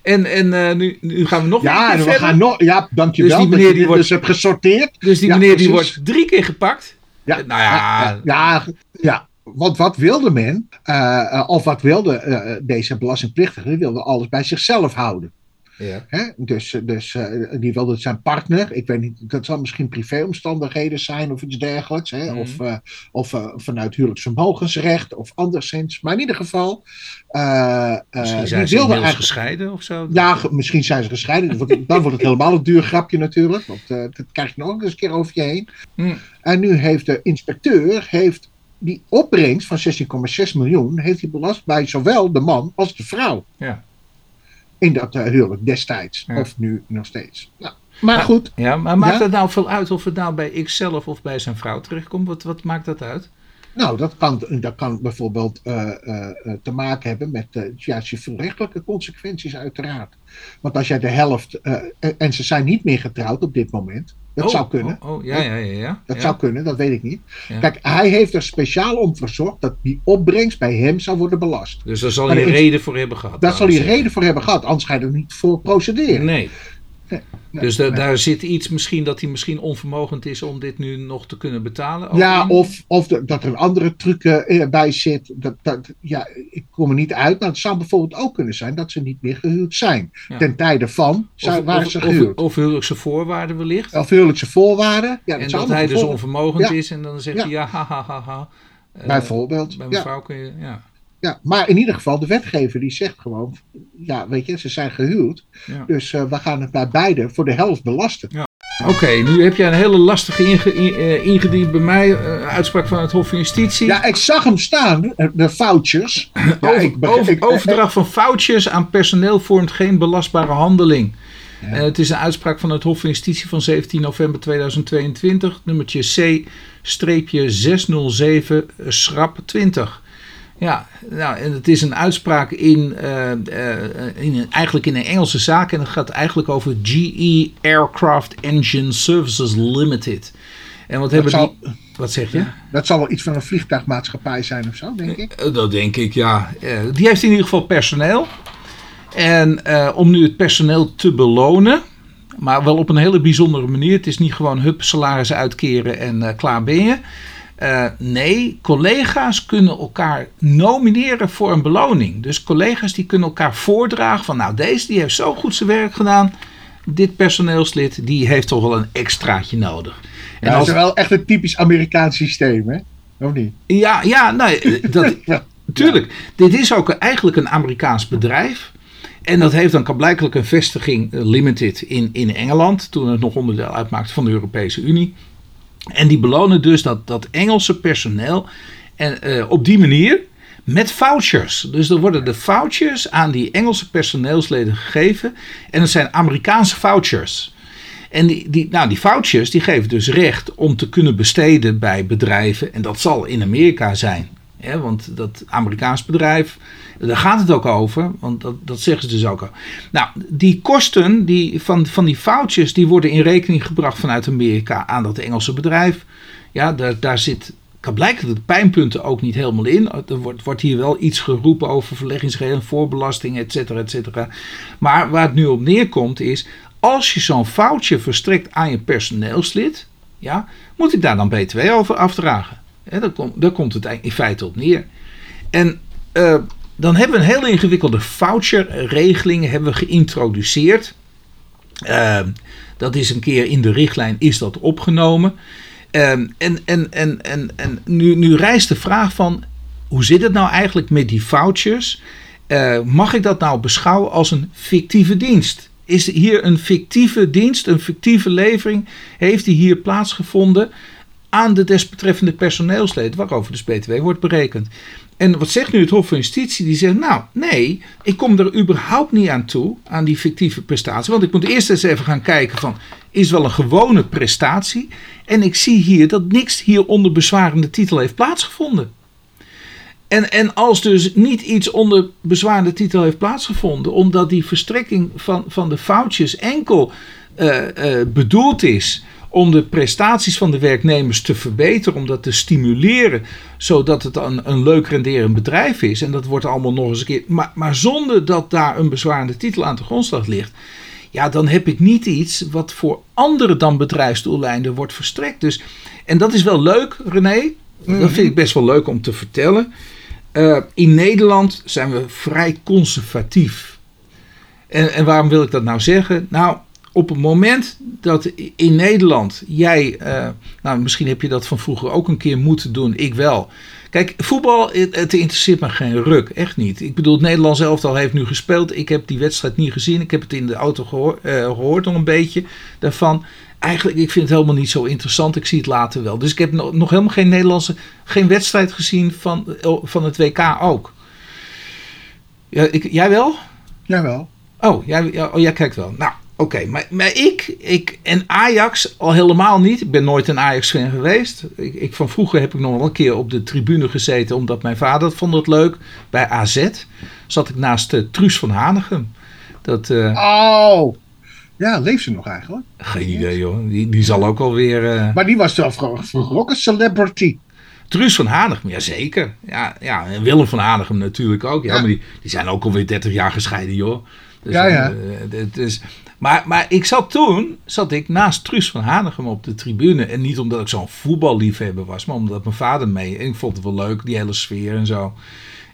En, en eh, nu, nu gaan we nog een Ja, keer en we gaan nog. Ja, dankjewel Dus die meneer die wordt- dus hebt gesorteerd. Dus die Ja, meneer die wordt drie keer gepakt. Ja, Eh, nou ja, ja, ja. Want wat wilde men, of wat wilde deze belastingplichtige, die wilde alles bij zichzelf houden. Ja. Hè? Dus, eh, dus eh, die wilde zijn partner, ik weet niet, dat zal misschien privéomstandigheden zijn of iets dergelijks. Hè? Mhm. Of, eh, of eh, vanuit huwelijksvermogensrecht of anderszins. Maar in ieder geval, eh, eh, Misschien zijn ze eigenlijk. gescheiden of zo. Ja, misschien zijn ze gescheiden. Dan wordt, dan wordt het helemaal een duur grapje natuurlijk. Want eh, dat krijg je nog eens een keer over je heen. Hm. En nu heeft de inspecteur heeft die opbrengst van 16,6 miljoen... heeft hij belast bij zowel de man als de vrouw. Ja. In dat eh, huwelijk destijds. Ja. of nu nog steeds. Nou, maar Maar- goed. Ja, maar maakt Ja? het nou veel uit of het nou bij ik zelf of bij zijn vrouw terechtkomt? Wat, wat maakt dat uit? Nou, dat kan, dat kan bijvoorbeeld eh, eh, eh, te maken hebben met eh ja, civielrechtelijke consequenties uiteraard. Want als jij de helft... eh, en ze zijn niet meer getrouwd op dit moment. Dat Oh, zou kunnen. Oh, oh, ja, ja, ja. ja. Dat ja. zou kunnen, dat weet ik niet. Ja. Kijk, hij heeft er speciaal om verzorgd dat die opbrengst bij hem zou worden belast. Dus daar zal Maar hij de- reden voor hebben gehad. Daar zal hij reden voor hebben gehad, anders ga je er niet voor procederen. Nee. Nee, Dus nee. daar zit iets misschien dat hij misschien onvermogend is om dit nu nog te kunnen betalen. Ja, in? of, of de- dat er een andere truc eh, bij zit. Dat, dat, ja, ik kom er niet uit, maar het zou bijvoorbeeld ook kunnen zijn dat ze niet meer gehuwd zijn. Ja. Ten tijde van zou, of, waren of, ze of, gehuwd. Of, of huwelijkse voorwaarden wellicht. huwelijkse voorwaarden. Ja, dat en dat hij dus onvermogend Ja. is en dan zegt Ja. hij ja, ha, ha, ha, ha. Eh, Bijvoorbeeld. Bij Ja. mevrouw kun je, ja. Ja, maar in ieder geval, de wetgever die zegt gewoon, ja, weet je, ze zijn gehuwd. Ja. Dus eh, we gaan het bij beide voor de helft belasten. Oké, nu heb jij een hele lastige inge, in- eh, ingediend bij mij. eh, uitspraak van het Hof van Justitie. Ja, ik zag hem staan, de vouchers. Ja, Over- ik begrijp- over- ik- overdracht van foutjes aan personeel vormt geen belastbare handeling. Het is een uitspraak van het Hof van Justitie van 17 november 2022, nummertje C-607, schrap 20. Ja, nou, en het is een uitspraak in, eh, eh, in een, eigenlijk in een Engelse zaak en het gaat eigenlijk over GE Aircraft Engine Services Limited. En wat hebben zal- die... Wat zeg je? Dat zal wel iets van een vliegtuigmaatschappij zijn of zo, denk ik. Eh, Dat denk ik, ja. Die heeft in ieder geval personeel. En om nu het personeel te belonen, maar wel op een hele bijzondere manier. Het is niet gewoon hup, salarissen uitkeren en klaar ben je. Eh, nee, collega's kunnen elkaar nomineren voor een beloning. Dus collega's die kunnen elkaar voordragen van nou deze die heeft zo goed zijn werk gedaan. Dit personeelslid die heeft toch wel een extraatje nodig. En Ja, dat als, is wel echt een typisch Amerikaans systeem, hè? Of niet? ja, ja, nee, dat, Ja. Tuurlijk, dit is ook eigenlijk een Amerikaans bedrijf. En dat heeft dan blijkbaar een vestiging eh, limited in, in Engeland, toen het nog onderdeel uitmaakte van de Europese Unie. En die belonen dus dat, dat Engelse personeel en, eh, op die manier met vouchers. Dus er worden de vouchers aan die Engelse personeelsleden gegeven. En dat zijn Amerikaanse vouchers. En die, die, nou, die vouchers die geven dus recht om te kunnen besteden bij bedrijven. En dat zal in Amerika zijn. Hè, want dat Amerikaans bedrijf, daar gaat het ook over, want dat, dat zeggen ze dus ook al. Nou, die kosten die, van, van die foutjes, die worden in rekening gebracht vanuit Amerika aan dat Engelse bedrijf. Ja, daar, daar zit kan blijken dat de pijnpunten ook niet helemaal in. Er wordt, wordt hier wel iets geroepen over verleggingsregelen, voorbelasting, et cetera, et cetera. Maar waar het nu op neerkomt is, als je zo'n foutje verstrekt aan je personeelslid, ja, moet ik daar dan btw over afdragen? Daar, komt, daar komt het in feite op neer. En uh, dan hebben we een heel ingewikkelde voucherregeling hebben we geïntroduceerd. Uh, dat is een keer in de richtlijn is dat opgenomen. Um, en en, en, en, en nu, nu rijst de vraag van hoe zit het nou eigenlijk met die vouchers? Uh, mag ik dat nou beschouwen als een fictieve dienst? Is hier een fictieve dienst, een fictieve levering, heeft die hier plaatsgevonden aan de desbetreffende personeelsleden, waarover dus BTW wordt berekend? En wat zegt nu het Hof van Justitie? Die zegt, nou nee, ik kom er überhaupt niet aan toe, aan die fictieve prestatie. Want ik moet eerst eens even gaan kijken van, is wel een gewone prestatie? En ik zie hier dat niks hier onder bezwarende titel heeft plaatsgevonden. En, en als dus niet iets onder bezwarende titel heeft plaatsgevonden, omdat die verstrekking van, van de foutjes enkel uh, uh, bedoeld is om de prestaties van de werknemers te verbeteren, om dat te stimuleren, zodat het een, een leuk renderend bedrijf is. En dat wordt allemaal nog eens een keer. Maar, maar zonder dat daar een bezwarende titel aan de grondslag ligt. Ja, dan heb ik niet iets wat voor andere dan bedrijfsdoeleinden wordt verstrekt. Dus, en dat is wel leuk, René. Dat vind ik best wel leuk om te vertellen. Uh, in Nederland zijn we vrij conservatief. En, en waarom wil ik dat nou zeggen? Nou, op het moment dat in Nederland jij, uh, nou misschien heb je dat van vroeger ook een keer moeten doen, ik wel. Kijk, voetbal, het, het interesseert me geen ruk, echt niet. Ik bedoel, het Nederlands elftal heeft nu gespeeld. Ik heb die wedstrijd niet gezien. Ik heb het in de auto gehoor, uh, gehoord nog een beetje daarvan. Eigenlijk, ik vind het helemaal niet zo interessant. Ik zie het later wel. Dus ik heb nog, nog helemaal geen Nederlandse, geen wedstrijd gezien van, van het WK ook. Ja, ik, jij wel? Jawel. Oh, jij, oh, jij kijkt wel. Nou, Oké, maar, maar ik, ik en Ajax al helemaal niet. Ik ben nooit een Ajax-fan geweest. Ik, ik, van vroeger heb ik nog wel een keer op de tribune gezeten, omdat mijn vader vond het leuk. Bij AZ zat ik naast uh, Truus van Hanegem. Dat, uh, oh, ja, leeft ze nog eigenlijk? Geen idee joh, die, die zal ook alweer... Uh, maar die was ook een celebrity? Truus van Hanegem, ja zeker. Ja, ja, en Willem van Hanegem natuurlijk ook. Ja, ja. maar die, die zijn ook alweer 30 jaar gescheiden joh. Dus, ja, ja. Uh, dus, maar, maar ik zat toen, zat ik naast Truus van Hanegem op de tribune. En niet omdat ik zo'n voetballiefhebber was, maar omdat mijn vader mee. En ik vond het wel leuk, die hele sfeer en zo.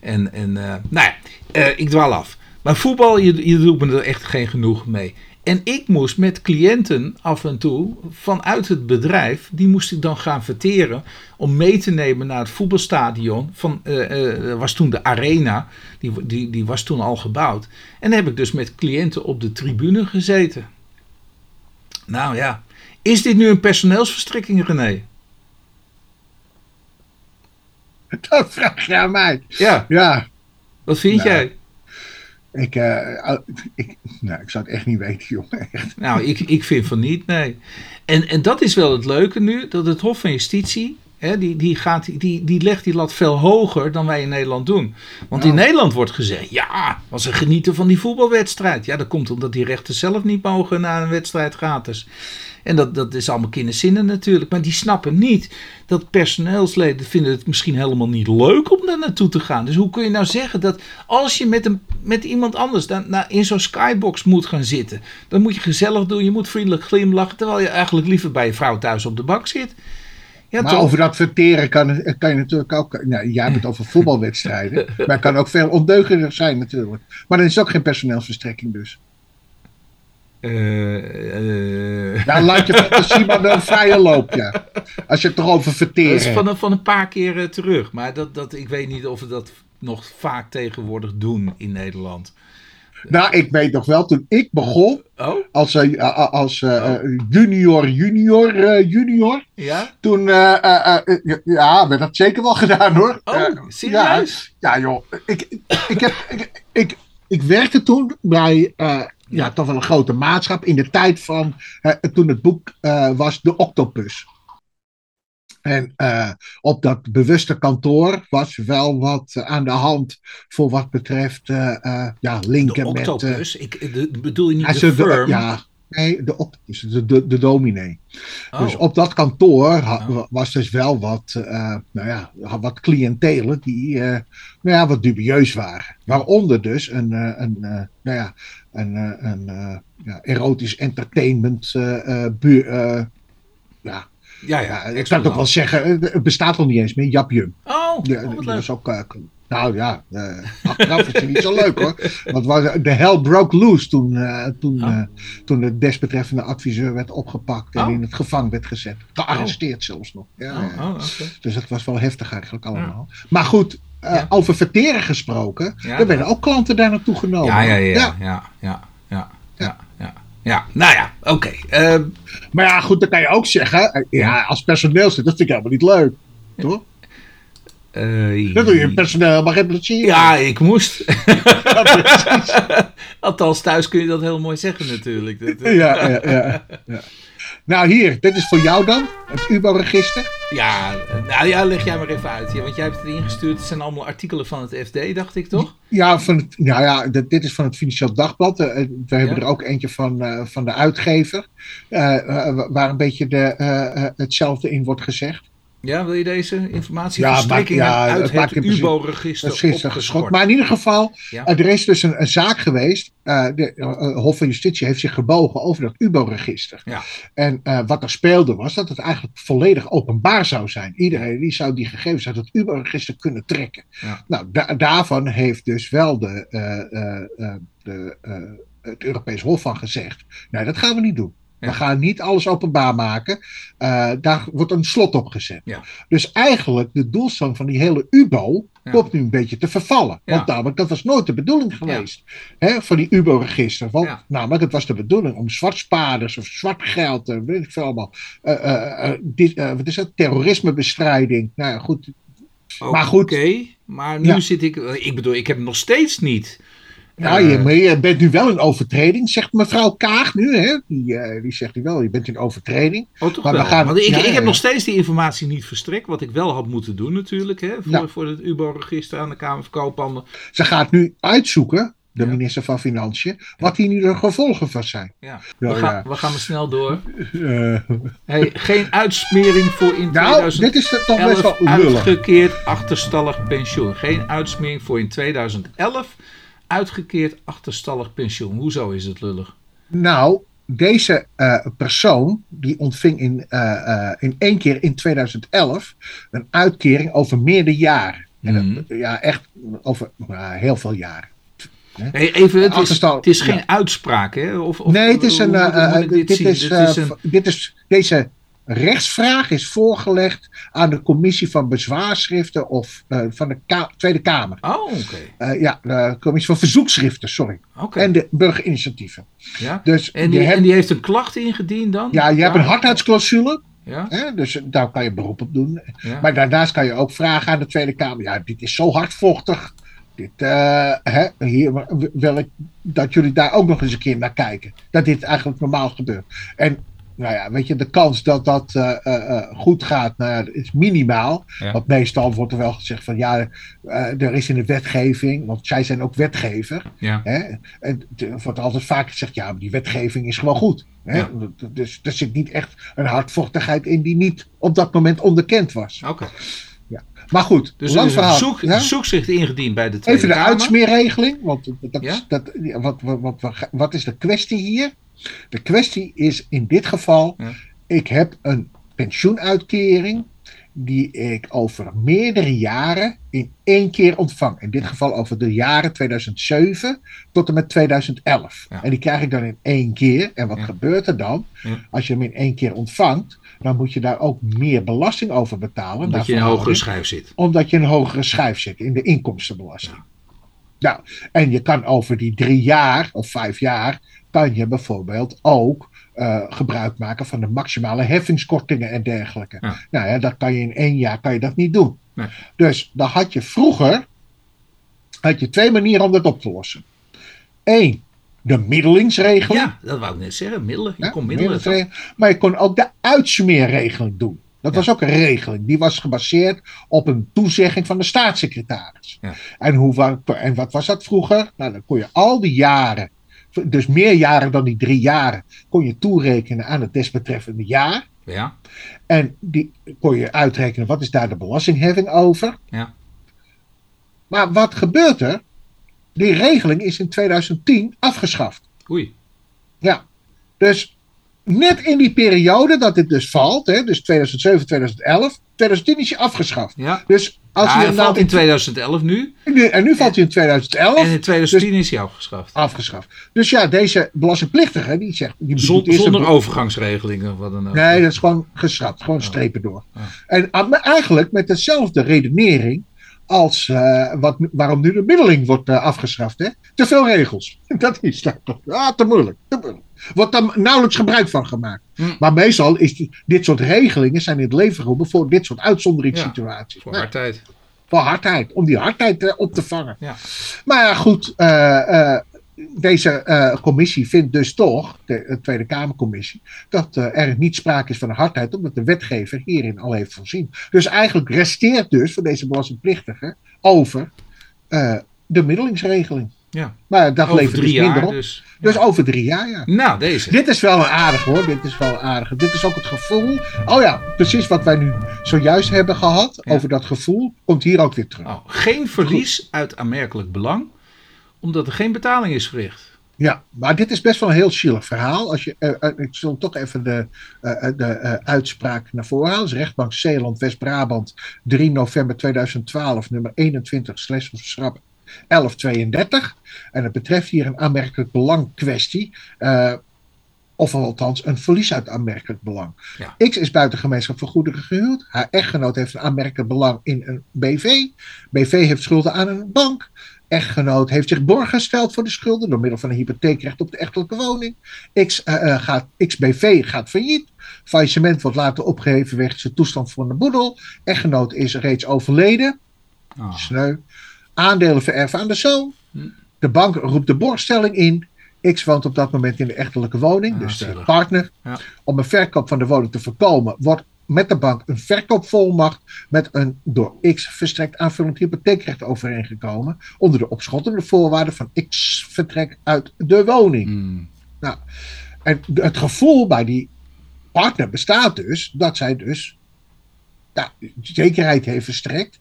En, en uh, nou ja, uh, ik dwaal af. Maar voetbal, je, je doet me er echt geen genoeg mee. En ik moest met cliënten af en toe vanuit het bedrijf, die moest ik dan gaan verteren om mee te nemen naar het voetbalstadion. Van, uh, uh, was toen de Arena, die, die, die was toen al gebouwd. En dan heb ik dus met cliënten op de tribune gezeten. Nou ja, is dit nu een personeelsverstrekking, René? Dat vraag je aan mij. Ja. ja. Wat vind nou. jij? Ik, uh, ik, nou, ik zou het echt niet weten, jongen. Echt. Nou, ik, ik vind van niet, nee. En, en dat is wel het leuke nu, dat het Hof van Justitie, hè, die, die, gaat, die, die legt die lat veel hoger dan wij in Nederland doen. Want in Nederland wordt gezegd, ja, als ze genieten van die voetbalwedstrijd. Ja, dat komt omdat die rechten zelf niet mogen na een wedstrijd gratis. En dat, dat is allemaal kinderzinnen natuurlijk. Maar die snappen niet dat personeelsleden vinden het misschien helemaal niet leuk om daar naartoe te gaan. Dus hoe kun je nou zeggen dat als je met, een, met iemand anders dan, nou, in zo'n skybox moet gaan zitten. Dan moet je gezellig doen, je moet vriendelijk glimlachen. Terwijl je eigenlijk liever bij je vrouw thuis op de bank zit. Ja, maar toch? over dat verteren kan, kan je natuurlijk ook. Nou, jij hebt het over voetbalwedstrijden. maar het kan ook veel ondeugender zijn, natuurlijk. Maar dan is het ook geen personeelsverstrekking, dus. Uh, uh, ja, laat je fantasie maar een vrije loop, ja. Als je het toch over verteren Dat is van een, van een paar keer uh, terug. Maar dat, dat, ik weet niet of we dat nog vaak tegenwoordig doen in Nederland. Nou, ik weet nog wel, toen ik begon, oh? als, als oh. junior, junior, junior. Ja? Toen, ja, werd dat zeker wel gedaan hoor. Oh, serieus? Ja, ja joh. Ik, ik, heb, ik, ik, ik werkte toen bij ja, toch wel een grote maatschap in de tijd van uh, toen het boek uh, was De Octopus. En uh, op dat bewuste kantoor was wel wat aan de hand voor wat betreft ja, linken de met... octopus? Ik, de, bedoel je niet de firm? ja, nee, de octopus, de, de, de dominee. Oh. Dus op dat kantoor ha, oh. was dus wel wat, nou ja, wat cliëntelen die nou ja, wat dubieus waren. Waaronder dus een, een, nou ja, een, een ja, erotisch entertainment buur, ja, ja, ja, ik zou het ook wel zeggen, het bestaat al niet eens meer, Jap Jum. Oh, ja, oh, dat is ook, uh, nou ja, uh, achteraf is het niet zo leuk hoor. Want de hell broke loose toen, uh, toen, oh. toen de desbetreffende adviseur werd opgepakt en oh. in het gevangen werd gezet. Gearresteerd zelfs nog. Ja, oh, okay. Dus dat was wel heftig eigenlijk allemaal. Maar goed, ja. over verteren gesproken, er werden ook klanten daar naartoe genomen. Ja, ja, ja. ja, ja, ja, ja, ja. Ja, nou ja, oké. Okay. Uh, maar ja, goed, dan kan je ook zeggen, ja, als personeelslid, dat vind ik helemaal niet leuk. Toch? Uh, dat doe je personeel maar geen plezier. Ja, ik moest. Althans, thuis kun je dat heel mooi zeggen natuurlijk. Dat, ja, ja, ja, ja. Nou, hier, dit is voor jou dan, het UBO-register. Ja, nou ja, leg jij maar even uit. Ja, want jij hebt het ingestuurd. Het zijn allemaal artikelen van het FD, dacht ik toch? Ja, van het, nou ja, dit is van het Financieel Dagblad. We hebben er ook eentje van, uh, van de uitgever, uh, waar een beetje de, hetzelfde in wordt gezegd. Ja, wil je deze informatie ja, verstrekkingen ja, uit het, het UBO-register geschot? Maar in ieder geval, ja. er is dus een, een zaak geweest. Uh, de uh, Hof van Justitie heeft zich gebogen over dat UBO-register. Ja. En uh, wat er speelde was dat het eigenlijk volledig openbaar zou zijn. Iedereen die zou die gegevens uit het UBO-register kunnen trekken. Nou, da daarvan heeft dus wel de, de, het Europees Hof van gezegd, nee, dat gaan we niet doen. We gaan niet alles openbaar maken. Uh, daar wordt een slot op gezet. Ja. Dus eigenlijk de doelstelling van die hele UBO ja. komt nu een beetje te vervallen. Want namelijk, dat was nooit de bedoeling geweest. Hè, van die UBO-register. Want namelijk, het was de bedoeling om zwartspaders of zwart geld, uh, weet ik veel allemaal. Uh, dit, wat is dat? Terrorismebestrijding. Nou ja, goed. Maar goed. Oké, maar nu zit ik. Ik bedoel, ik heb nog steeds niet. Ja, je, maar je bent nu wel in overtreding, zegt mevrouw Kaag nu. Hè? Die, uh, die zegt nu wel, je bent in overtreding. Oh, toch maar wel. We gaan, Want ik, ja, ik heb nog steeds die informatie niet verstrekt, wat ik wel had moeten doen natuurlijk. Hè, voor, ja. voor het UBO-register aan de Kamer van Koophandel. Ze gaat nu uitzoeken, de minister van Financiën, wat hier nu de gevolgen van zijn. Ja. we, gaan, we gaan maar snel door. Uh, hey, geen uitsmering voor in nou, 2011 dit is toch best wel uitgekeerd achterstallig pensioen. Geen uitsmering voor in 2011 uitgekeerd achterstallig pensioen. Hoezo is het lullig? Nou, deze uh, persoon die ontving in, uh, uh, in één keer in 2011 een uitkering over meerdere jaren. Mm. En dat, ja, echt over heel veel jaren. Hey, even, het is, het is geen ja. uitspraak, hè? Of, of, nee, het is een. dit, dit, is, dit, is een... dit is deze rechtsvraag is voorgelegd aan de commissie van bezwaarschriften of uh, van de Ka Tweede Kamer. Oh, oké. Okay. Uh, ja, de commissie van verzoekschriften, sorry. Okay. En de burgerinitiatieven. Ja. Dus en, die, en die heeft een klacht ingediend dan? Ja, je ja. hebt een hardheidsclausule. Ja. Hè, dus daar kan je beroep op doen. Ja. Maar daarnaast kan je ook vragen aan de Tweede Kamer. Ja, dit is zo hardvochtig. Dit, uh, hè, hier wil ik dat jullie daar ook nog eens een keer naar kijken. Dat dit eigenlijk normaal gebeurt. En nou ja, weet je, de kans dat dat uh, uh, goed gaat nou, is minimaal. Ja. Want meestal wordt er wel gezegd van ja, er is in de wetgeving, want zij zijn ook wetgever. Ja. Hè, en er wordt altijd vaak gezegd, ja, maar die wetgeving is gewoon goed. Hè? Ja. Dus er zit niet echt een hardvochtigheid in die niet op dat moment onderkend was. Oké. Okay. Ja. Maar goed, dus lang verhaal. Zoek, ja? zoekzicht ingediend bij de Tweede Even de uitsmeerregeling, want dat, Ja? dat, wat, wat, wat, wat is de kwestie hier? De kwestie is in dit geval, Ja. ik heb een pensioenuitkering die ik over meerdere jaren in één keer ontvang. In dit geval over de jaren 2007 tot en met 2011. Ja. En die krijg ik dan in één keer. En wat Ja. gebeurt er dan? Ja. Als je hem in één keer ontvangt, dan moet je daar ook meer belasting over betalen. Dat naar je in een hogere schijf zit. omdat je een hogere schijf zit in de inkomstenbelasting. Nou, en je kan over die drie jaar of vijf jaar, kan je bijvoorbeeld ook eh, gebruik maken van de maximale heffingskortingen en dergelijke. Ja. Nou ja, dat kan je in één jaar kan je dat niet doen. Nee. Dus dan had je vroeger had je twee manieren om dat op te lossen. Eén, de middelingsregeling. Ja, dat wou ik net zeggen. Middelen. Je Ja, kon middelen. Maar je kon ook de uitsmeerregeling doen. Dat was ook een regeling. Die was gebaseerd op een toezegging van de staatssecretaris. Ja. En, hoe, en wat was dat vroeger? Nou, dan kon je al die jaren, dus meer jaren dan die drie jaren, kon je toerekenen aan het desbetreffende jaar. Ja, En die kon je uitrekenen, wat is daar de belastingheffing over? ja. Maar wat gebeurt er? Die regeling is in 2010 afgeschaft. Oei. Ja. Dus net in die periode dat dit dus valt, hè, dus 2007, 2011, 2010 is hij afgeschaft. Ja. Dus als Ja, hij valt in 2011 nu. nu- en nu valt hij in 2011 En in 2010 is hij afgeschaft. afgeschaft. Dus ja, deze belastingplichtige, die zegt... Die Zon- zonder een- overgangsregelingen of wat dan ook. Nee, dat is gewoon geschrapt. Gewoon strepen door. Ja. En ah, eigenlijk met dezelfde redenering als eh, wat, waarom nu de middeling wordt eh, afgeschaft. Hè? Te veel regels. Dat is dat. Ah, te moeilijk. Te moeilijk. Wordt daar nauwelijks gebruik van gemaakt. Hm. Maar meestal is die- dit soort regelingen zijn in het leven geroepen voor dit soort uitzonderingssituaties. Voor hardheid. voor hardheid. Om die hardheid eh, op te vangen. Ja. Maar ja, goed. eh, eh, deze commissie vindt dus toch, de, de Tweede Kamercommissie, dat er niet sprake is van een hardheid, omdat de wetgever hierin al heeft voorzien. Dus eigenlijk resteert dus voor deze belastingplichtige over de middelingsregeling. Ja. Maar dat Over levert drie dus minder jaar op. dus. Dus over drie jaar, ja. Nou, deze. Dit is wel een aardig hoor. Dit is wel een aardige. Dit is ook het gevoel. Oh ja, precies wat wij nu zojuist hebben gehad. Ja. Over dat gevoel. Komt hier ook weer terug. Oh, geen verlies uit aanmerkelijk belang, omdat er geen betaling is verricht. Ja, maar dit is best wel een heel zielig verhaal. Als je, eh, eh, ik zal toch even de, eh, de uitspraak naar voren halen. Dus rechtbank Zeeland, West-Brabant, 3 november 2012, nummer 21, slash of schrap 1132. En het betreft hier een aanmerkelijk belang kwestie. eh, of althans een verlies uit aanmerkelijk belang. Ja. X is buiten gemeenschap van goederen gehuwd. Haar echtgenoot heeft een aanmerkelijk belang in een BV. BV heeft schulden aan een bank. Echtgenoot heeft zich borg gesteld voor de schulden door middel van een hypotheekrecht op de echtelijke woning. X, eh, gaat, XBV gaat failliet. Faillissement wordt later opgeheven wegens de toestand van de boedel. Echtgenoot is reeds overleden. Ah. Sneu. Aandelen vererven aan de zoon. Hm. De bank roept de borgstelling in. X woont op dat moment in de echtelijke woning, Ah, dus de partner. Ja. Om een verkoop van de woning te voorkomen, wordt met de bank een verkoopvolmacht met een door X verstrekt aanvullend hypotheekrecht overeengekomen. Onder de opschottende voorwaarden van X vertrek uit de woning. Hmm. En de- het gevoel bij die partner bestaat dus dat zij dus ja, zekerheid heeft verstrekt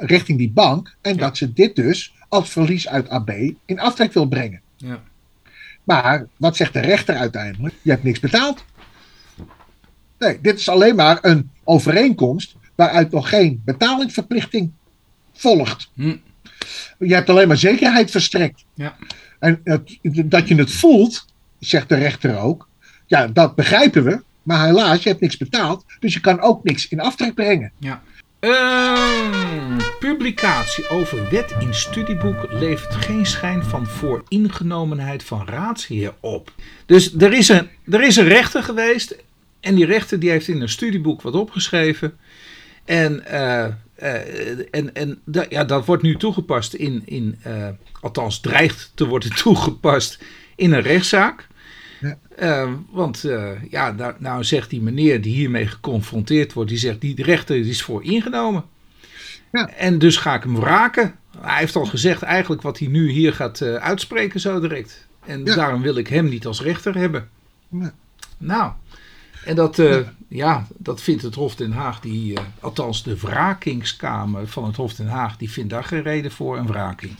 richting die bank. En Ja. dat ze dit dus als verlies uit AB in aftrek wil brengen. Ja. Maar wat zegt de rechter uiteindelijk? Je hebt niks betaald. Nee, dit is alleen maar een overeenkomst waaruit nog geen betalingsverplichting volgt. Hm. Je hebt alleen maar zekerheid verstrekt. Ja. En het- dat je het voelt, zegt de rechter ook. Ja, dat begrijpen we. Maar helaas, je hebt niks betaald. Dus je kan ook niks in aftrek brengen. Ja. Publicatie over wet in studieboek levert geen schijn van vooringenomenheid van raadsheer op. Dus er is een, er is een rechter geweest. En die rechter die heeft in een studieboek wat opgeschreven. En, eh, eh, en, en ja, dat wordt nu toegepast in, in eh, althans dreigt te worden toegepast in een rechtszaak. Ja. Eh, want eh, ja, nou, nou zegt die meneer die hiermee geconfronteerd wordt, die zegt die rechter is voor ingenomen. Ja. En dus ga ik hem wraken. Hij heeft al gezegd eigenlijk wat hij nu hier gaat eh, uitspreken zo direct. En Ja. daarom wil ik hem niet als rechter hebben. Nou, en dat, eh, ja, dat vindt het Hof Den Haag, die, althans de wrakingskamer van het Hof Den Haag, die vindt daar geen reden voor een wraking.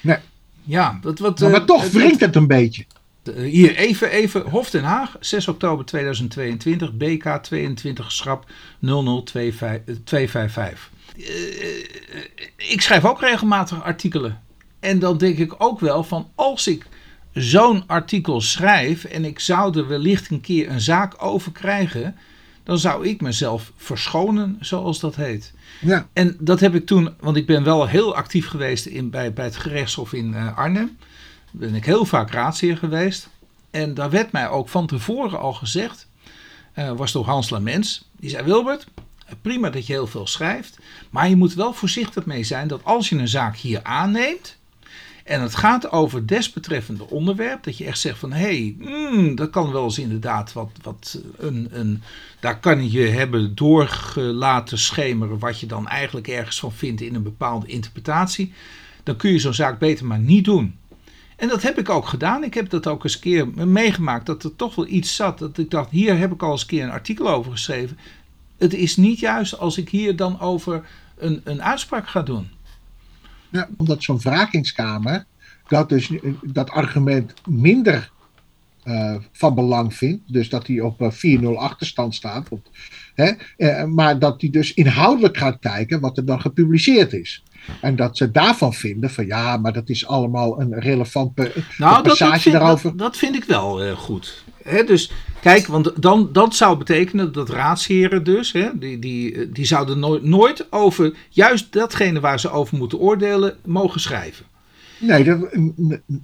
Nee. Ja, dat wat. Maar, maar toch wringt het een beetje. Eh, hier even, even. Hof Den Haag, 6 oktober 2022, BK 22 schrap 00255. Eh, ik schrijf ook regelmatig artikelen. En dan denk ik ook wel van als ik zo'n artikel schrijf en ik zou er wellicht een keer een zaak over krijgen, dan zou ik mezelf verschonen, zoals dat heet. Ja, En dat heb ik toen, want ik ben wel heel actief geweest in, bij, bij het gerechtshof in eh, Arnhem. Ben ik heel vaak raadsheer geweest. En daar werd mij ook van tevoren al gezegd, eh, was door Hans Lamens. Die zei, Wilbert, eh, prima dat je heel veel schrijft. Maar je moet wel voorzichtig mee zijn dat als je een zaak hier aanneemt... En het gaat over desbetreffende onderwerp. Dat je echt zegt van hé, hey, mm, dat kan wel eens inderdaad wat. wat een, een, daar kan je hebben doorgelaten schemeren. wat je dan eigenlijk ergens van vindt in een bepaalde interpretatie. Dan kun je zo'n zaak beter maar niet doen. En dat heb ik ook gedaan. Ik heb dat ook eens een keer meegemaakt. Dat er toch wel iets zat. Dat ik dacht, hier heb ik al eens een keer een artikel over geschreven. Het is niet juist als ik hier dan over een, een uitspraak ga doen. Ja, omdat zo'n wrakingskamer dat, dus, dat argument minder uh, van belang vindt. Dus dat hij op uh, 4-0 achterstand staat. Hè, uh, maar dat hij dus inhoudelijk gaat kijken wat er dan gepubliceerd is. En dat ze daarvan vinden van ja, maar dat is allemaal een relevant nou, passage dat, dat vind, daarover. Dat, dat, vind ik wel uh, goed. Dus kijk, want dan, dat zou betekenen dat raadsheren dus, die, die, die zouden nooit, nooit over juist datgene waar ze over moeten oordelen, mogen schrijven. Nee, dat,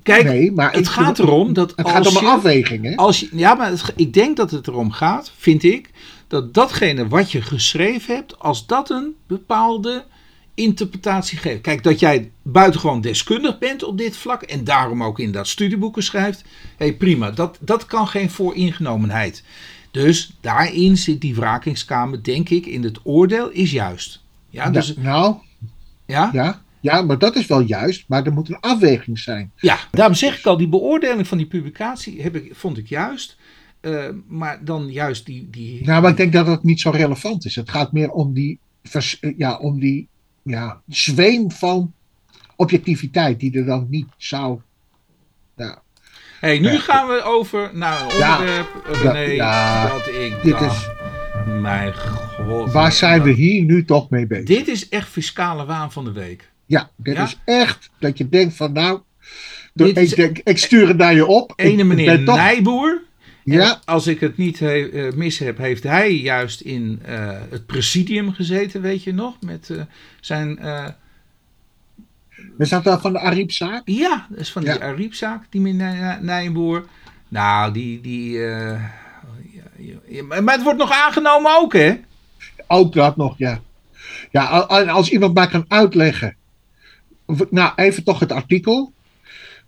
Kijk, nee, maar het gaat erom dat. Het gaat om een afweging, hè? Als je, ja, maar het, ik denk dat het erom gaat, vind ik, dat datgene wat je geschreven hebt, als dat een bepaalde interpretatie geeft. Kijk, dat jij buitengewoon deskundig bent op dit vlak en daarom ook in dat studieboeken schrijft, hé hey, prima, dat, dat kan geen vooringenomenheid. Dus daarin zit die wrakingskamer, denk ik, in het oordeel is juist. Ja, dus, nou, ja? ja? Ja, maar dat is wel juist, maar er moet een afweging zijn. Ja, daarom zeg ik al, die beoordeling van die publicatie heb ik, vond ik juist. Uh, maar dan juist die, die. Nou, maar ik denk dat dat niet zo relevant is. Het gaat meer om die, ja, om die ja, zweem van objectiviteit die er dan niet zou. Ja. Hey, nu gaan we over naar een onderwerp, ja, René, ja, dat ik dit Is, mijn god. Waar zijn we hier nu toch mee bezig? Dit is echt fiscale waan van de week. Ja, dit is echt dat je denkt van nou, ik, is, denk, ik stuur het naar je op. Ene meneer toch... Nijboer. Ja. Als ik het niet he, uh, mis heb, heeft hij juist in uh, het presidium gezeten, weet je nog? Met uh, zijn. Is dat van de Ariepzaak? Ja, dat is van ja. die Ariepzaak, die meneer Nijboer. Nou, die. die maar het wordt nog aangenomen ook, hè? Ook dat nog, ja. Ja, als iemand maar kan uitleggen nou, even toch het artikel.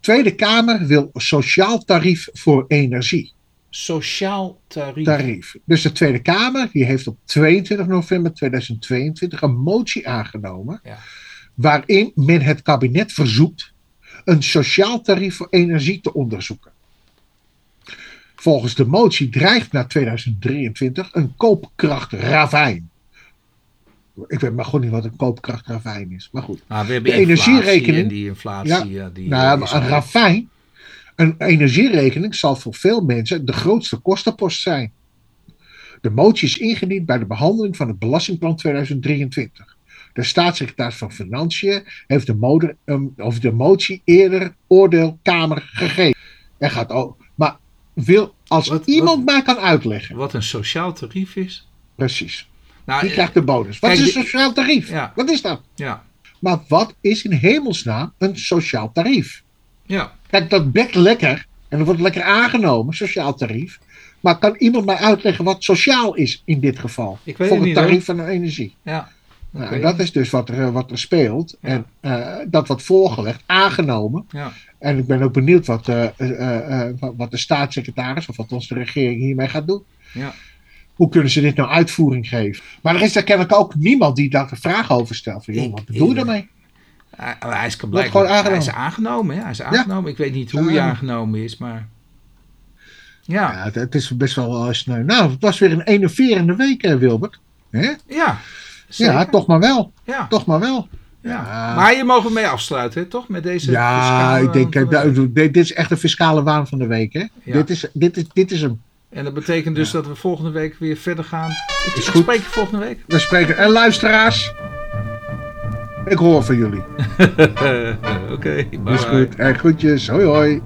Tweede Kamer wil sociaal tarief voor energie. Sociaal tarief. tarief. Dus de Tweede Kamer die heeft op 22 november 2022 een motie aangenomen. Ja. Waarin men het kabinet verzoekt een sociaal tarief voor energie te onderzoeken. Volgens de motie dreigt na 2023 een koopkrachtravijn ik weet maar gewoon niet wat een koopkrachtravijn is. Maar goed. Maar we hebben de energierekening. En die inflatie. Ja, die, nou, maar een ravijn. Een energierekening zal voor veel mensen de grootste kostenpost zijn. De motie is ingediend bij de behandeling van het Belastingplan 2023. De staatssecretaris van Financiën heeft de, um, of de motie eerder oordeelkamer gegeven. Er gaat ook. Maar wil, als iemand mij kan uitleggen. Wat een sociaal tarief is. Precies. Nou, die krijgt de bonus. Wat is een sociaal tarief? Ja. Wat is dat? Ja. Maar wat is in hemelsnaam een sociaal tarief? Ja. Kijk, dat bekt lekker en dat wordt lekker aangenomen, sociaal tarief. Maar kan iemand mij uitleggen wat sociaal is in dit geval? Ik weet voor het tarief van de energie. Ja. Nou, en dat is dus wat er, wat er speelt. Ja. En uh, dat wordt voorgelegd, aangenomen. Ja. En ik ben ook benieuwd wat, uh, uh, wat de staatssecretaris of wat onze regering hiermee gaat doen. Ja hoe kunnen ze dit nou uitvoering geven? Maar er is er kennelijk ook niemand die daar een vraag over stelt. Van, joh, wat bedoel je daarmee? Hij, hij is blijkbaar aangenomen. Hij is aangenomen, ja. Hij is aangenomen. Ik weet niet hoe hij aangenomen is, maar... Ja. ja het, het, is best wel sneu. Nou, het was weer een enerverende week, Wilbert. Hè? Ja, zeker. Ja, toch maar wel. Ja. Toch maar wel. Ja. Maar je mag mee afsluiten, toch? Met deze Ja, ik denk, de dit is echt een fiscale waan van de week. Hè? Dit, is, dit, is, dit is hem. En dat betekent dus dat we volgende week weer verder gaan. Ik, is goed. spreek je volgende week. We spreken. En luisteraars, ik hoor van jullie. Oké, okay, bye. Dus goed, en groetjes. Hoi, hoi.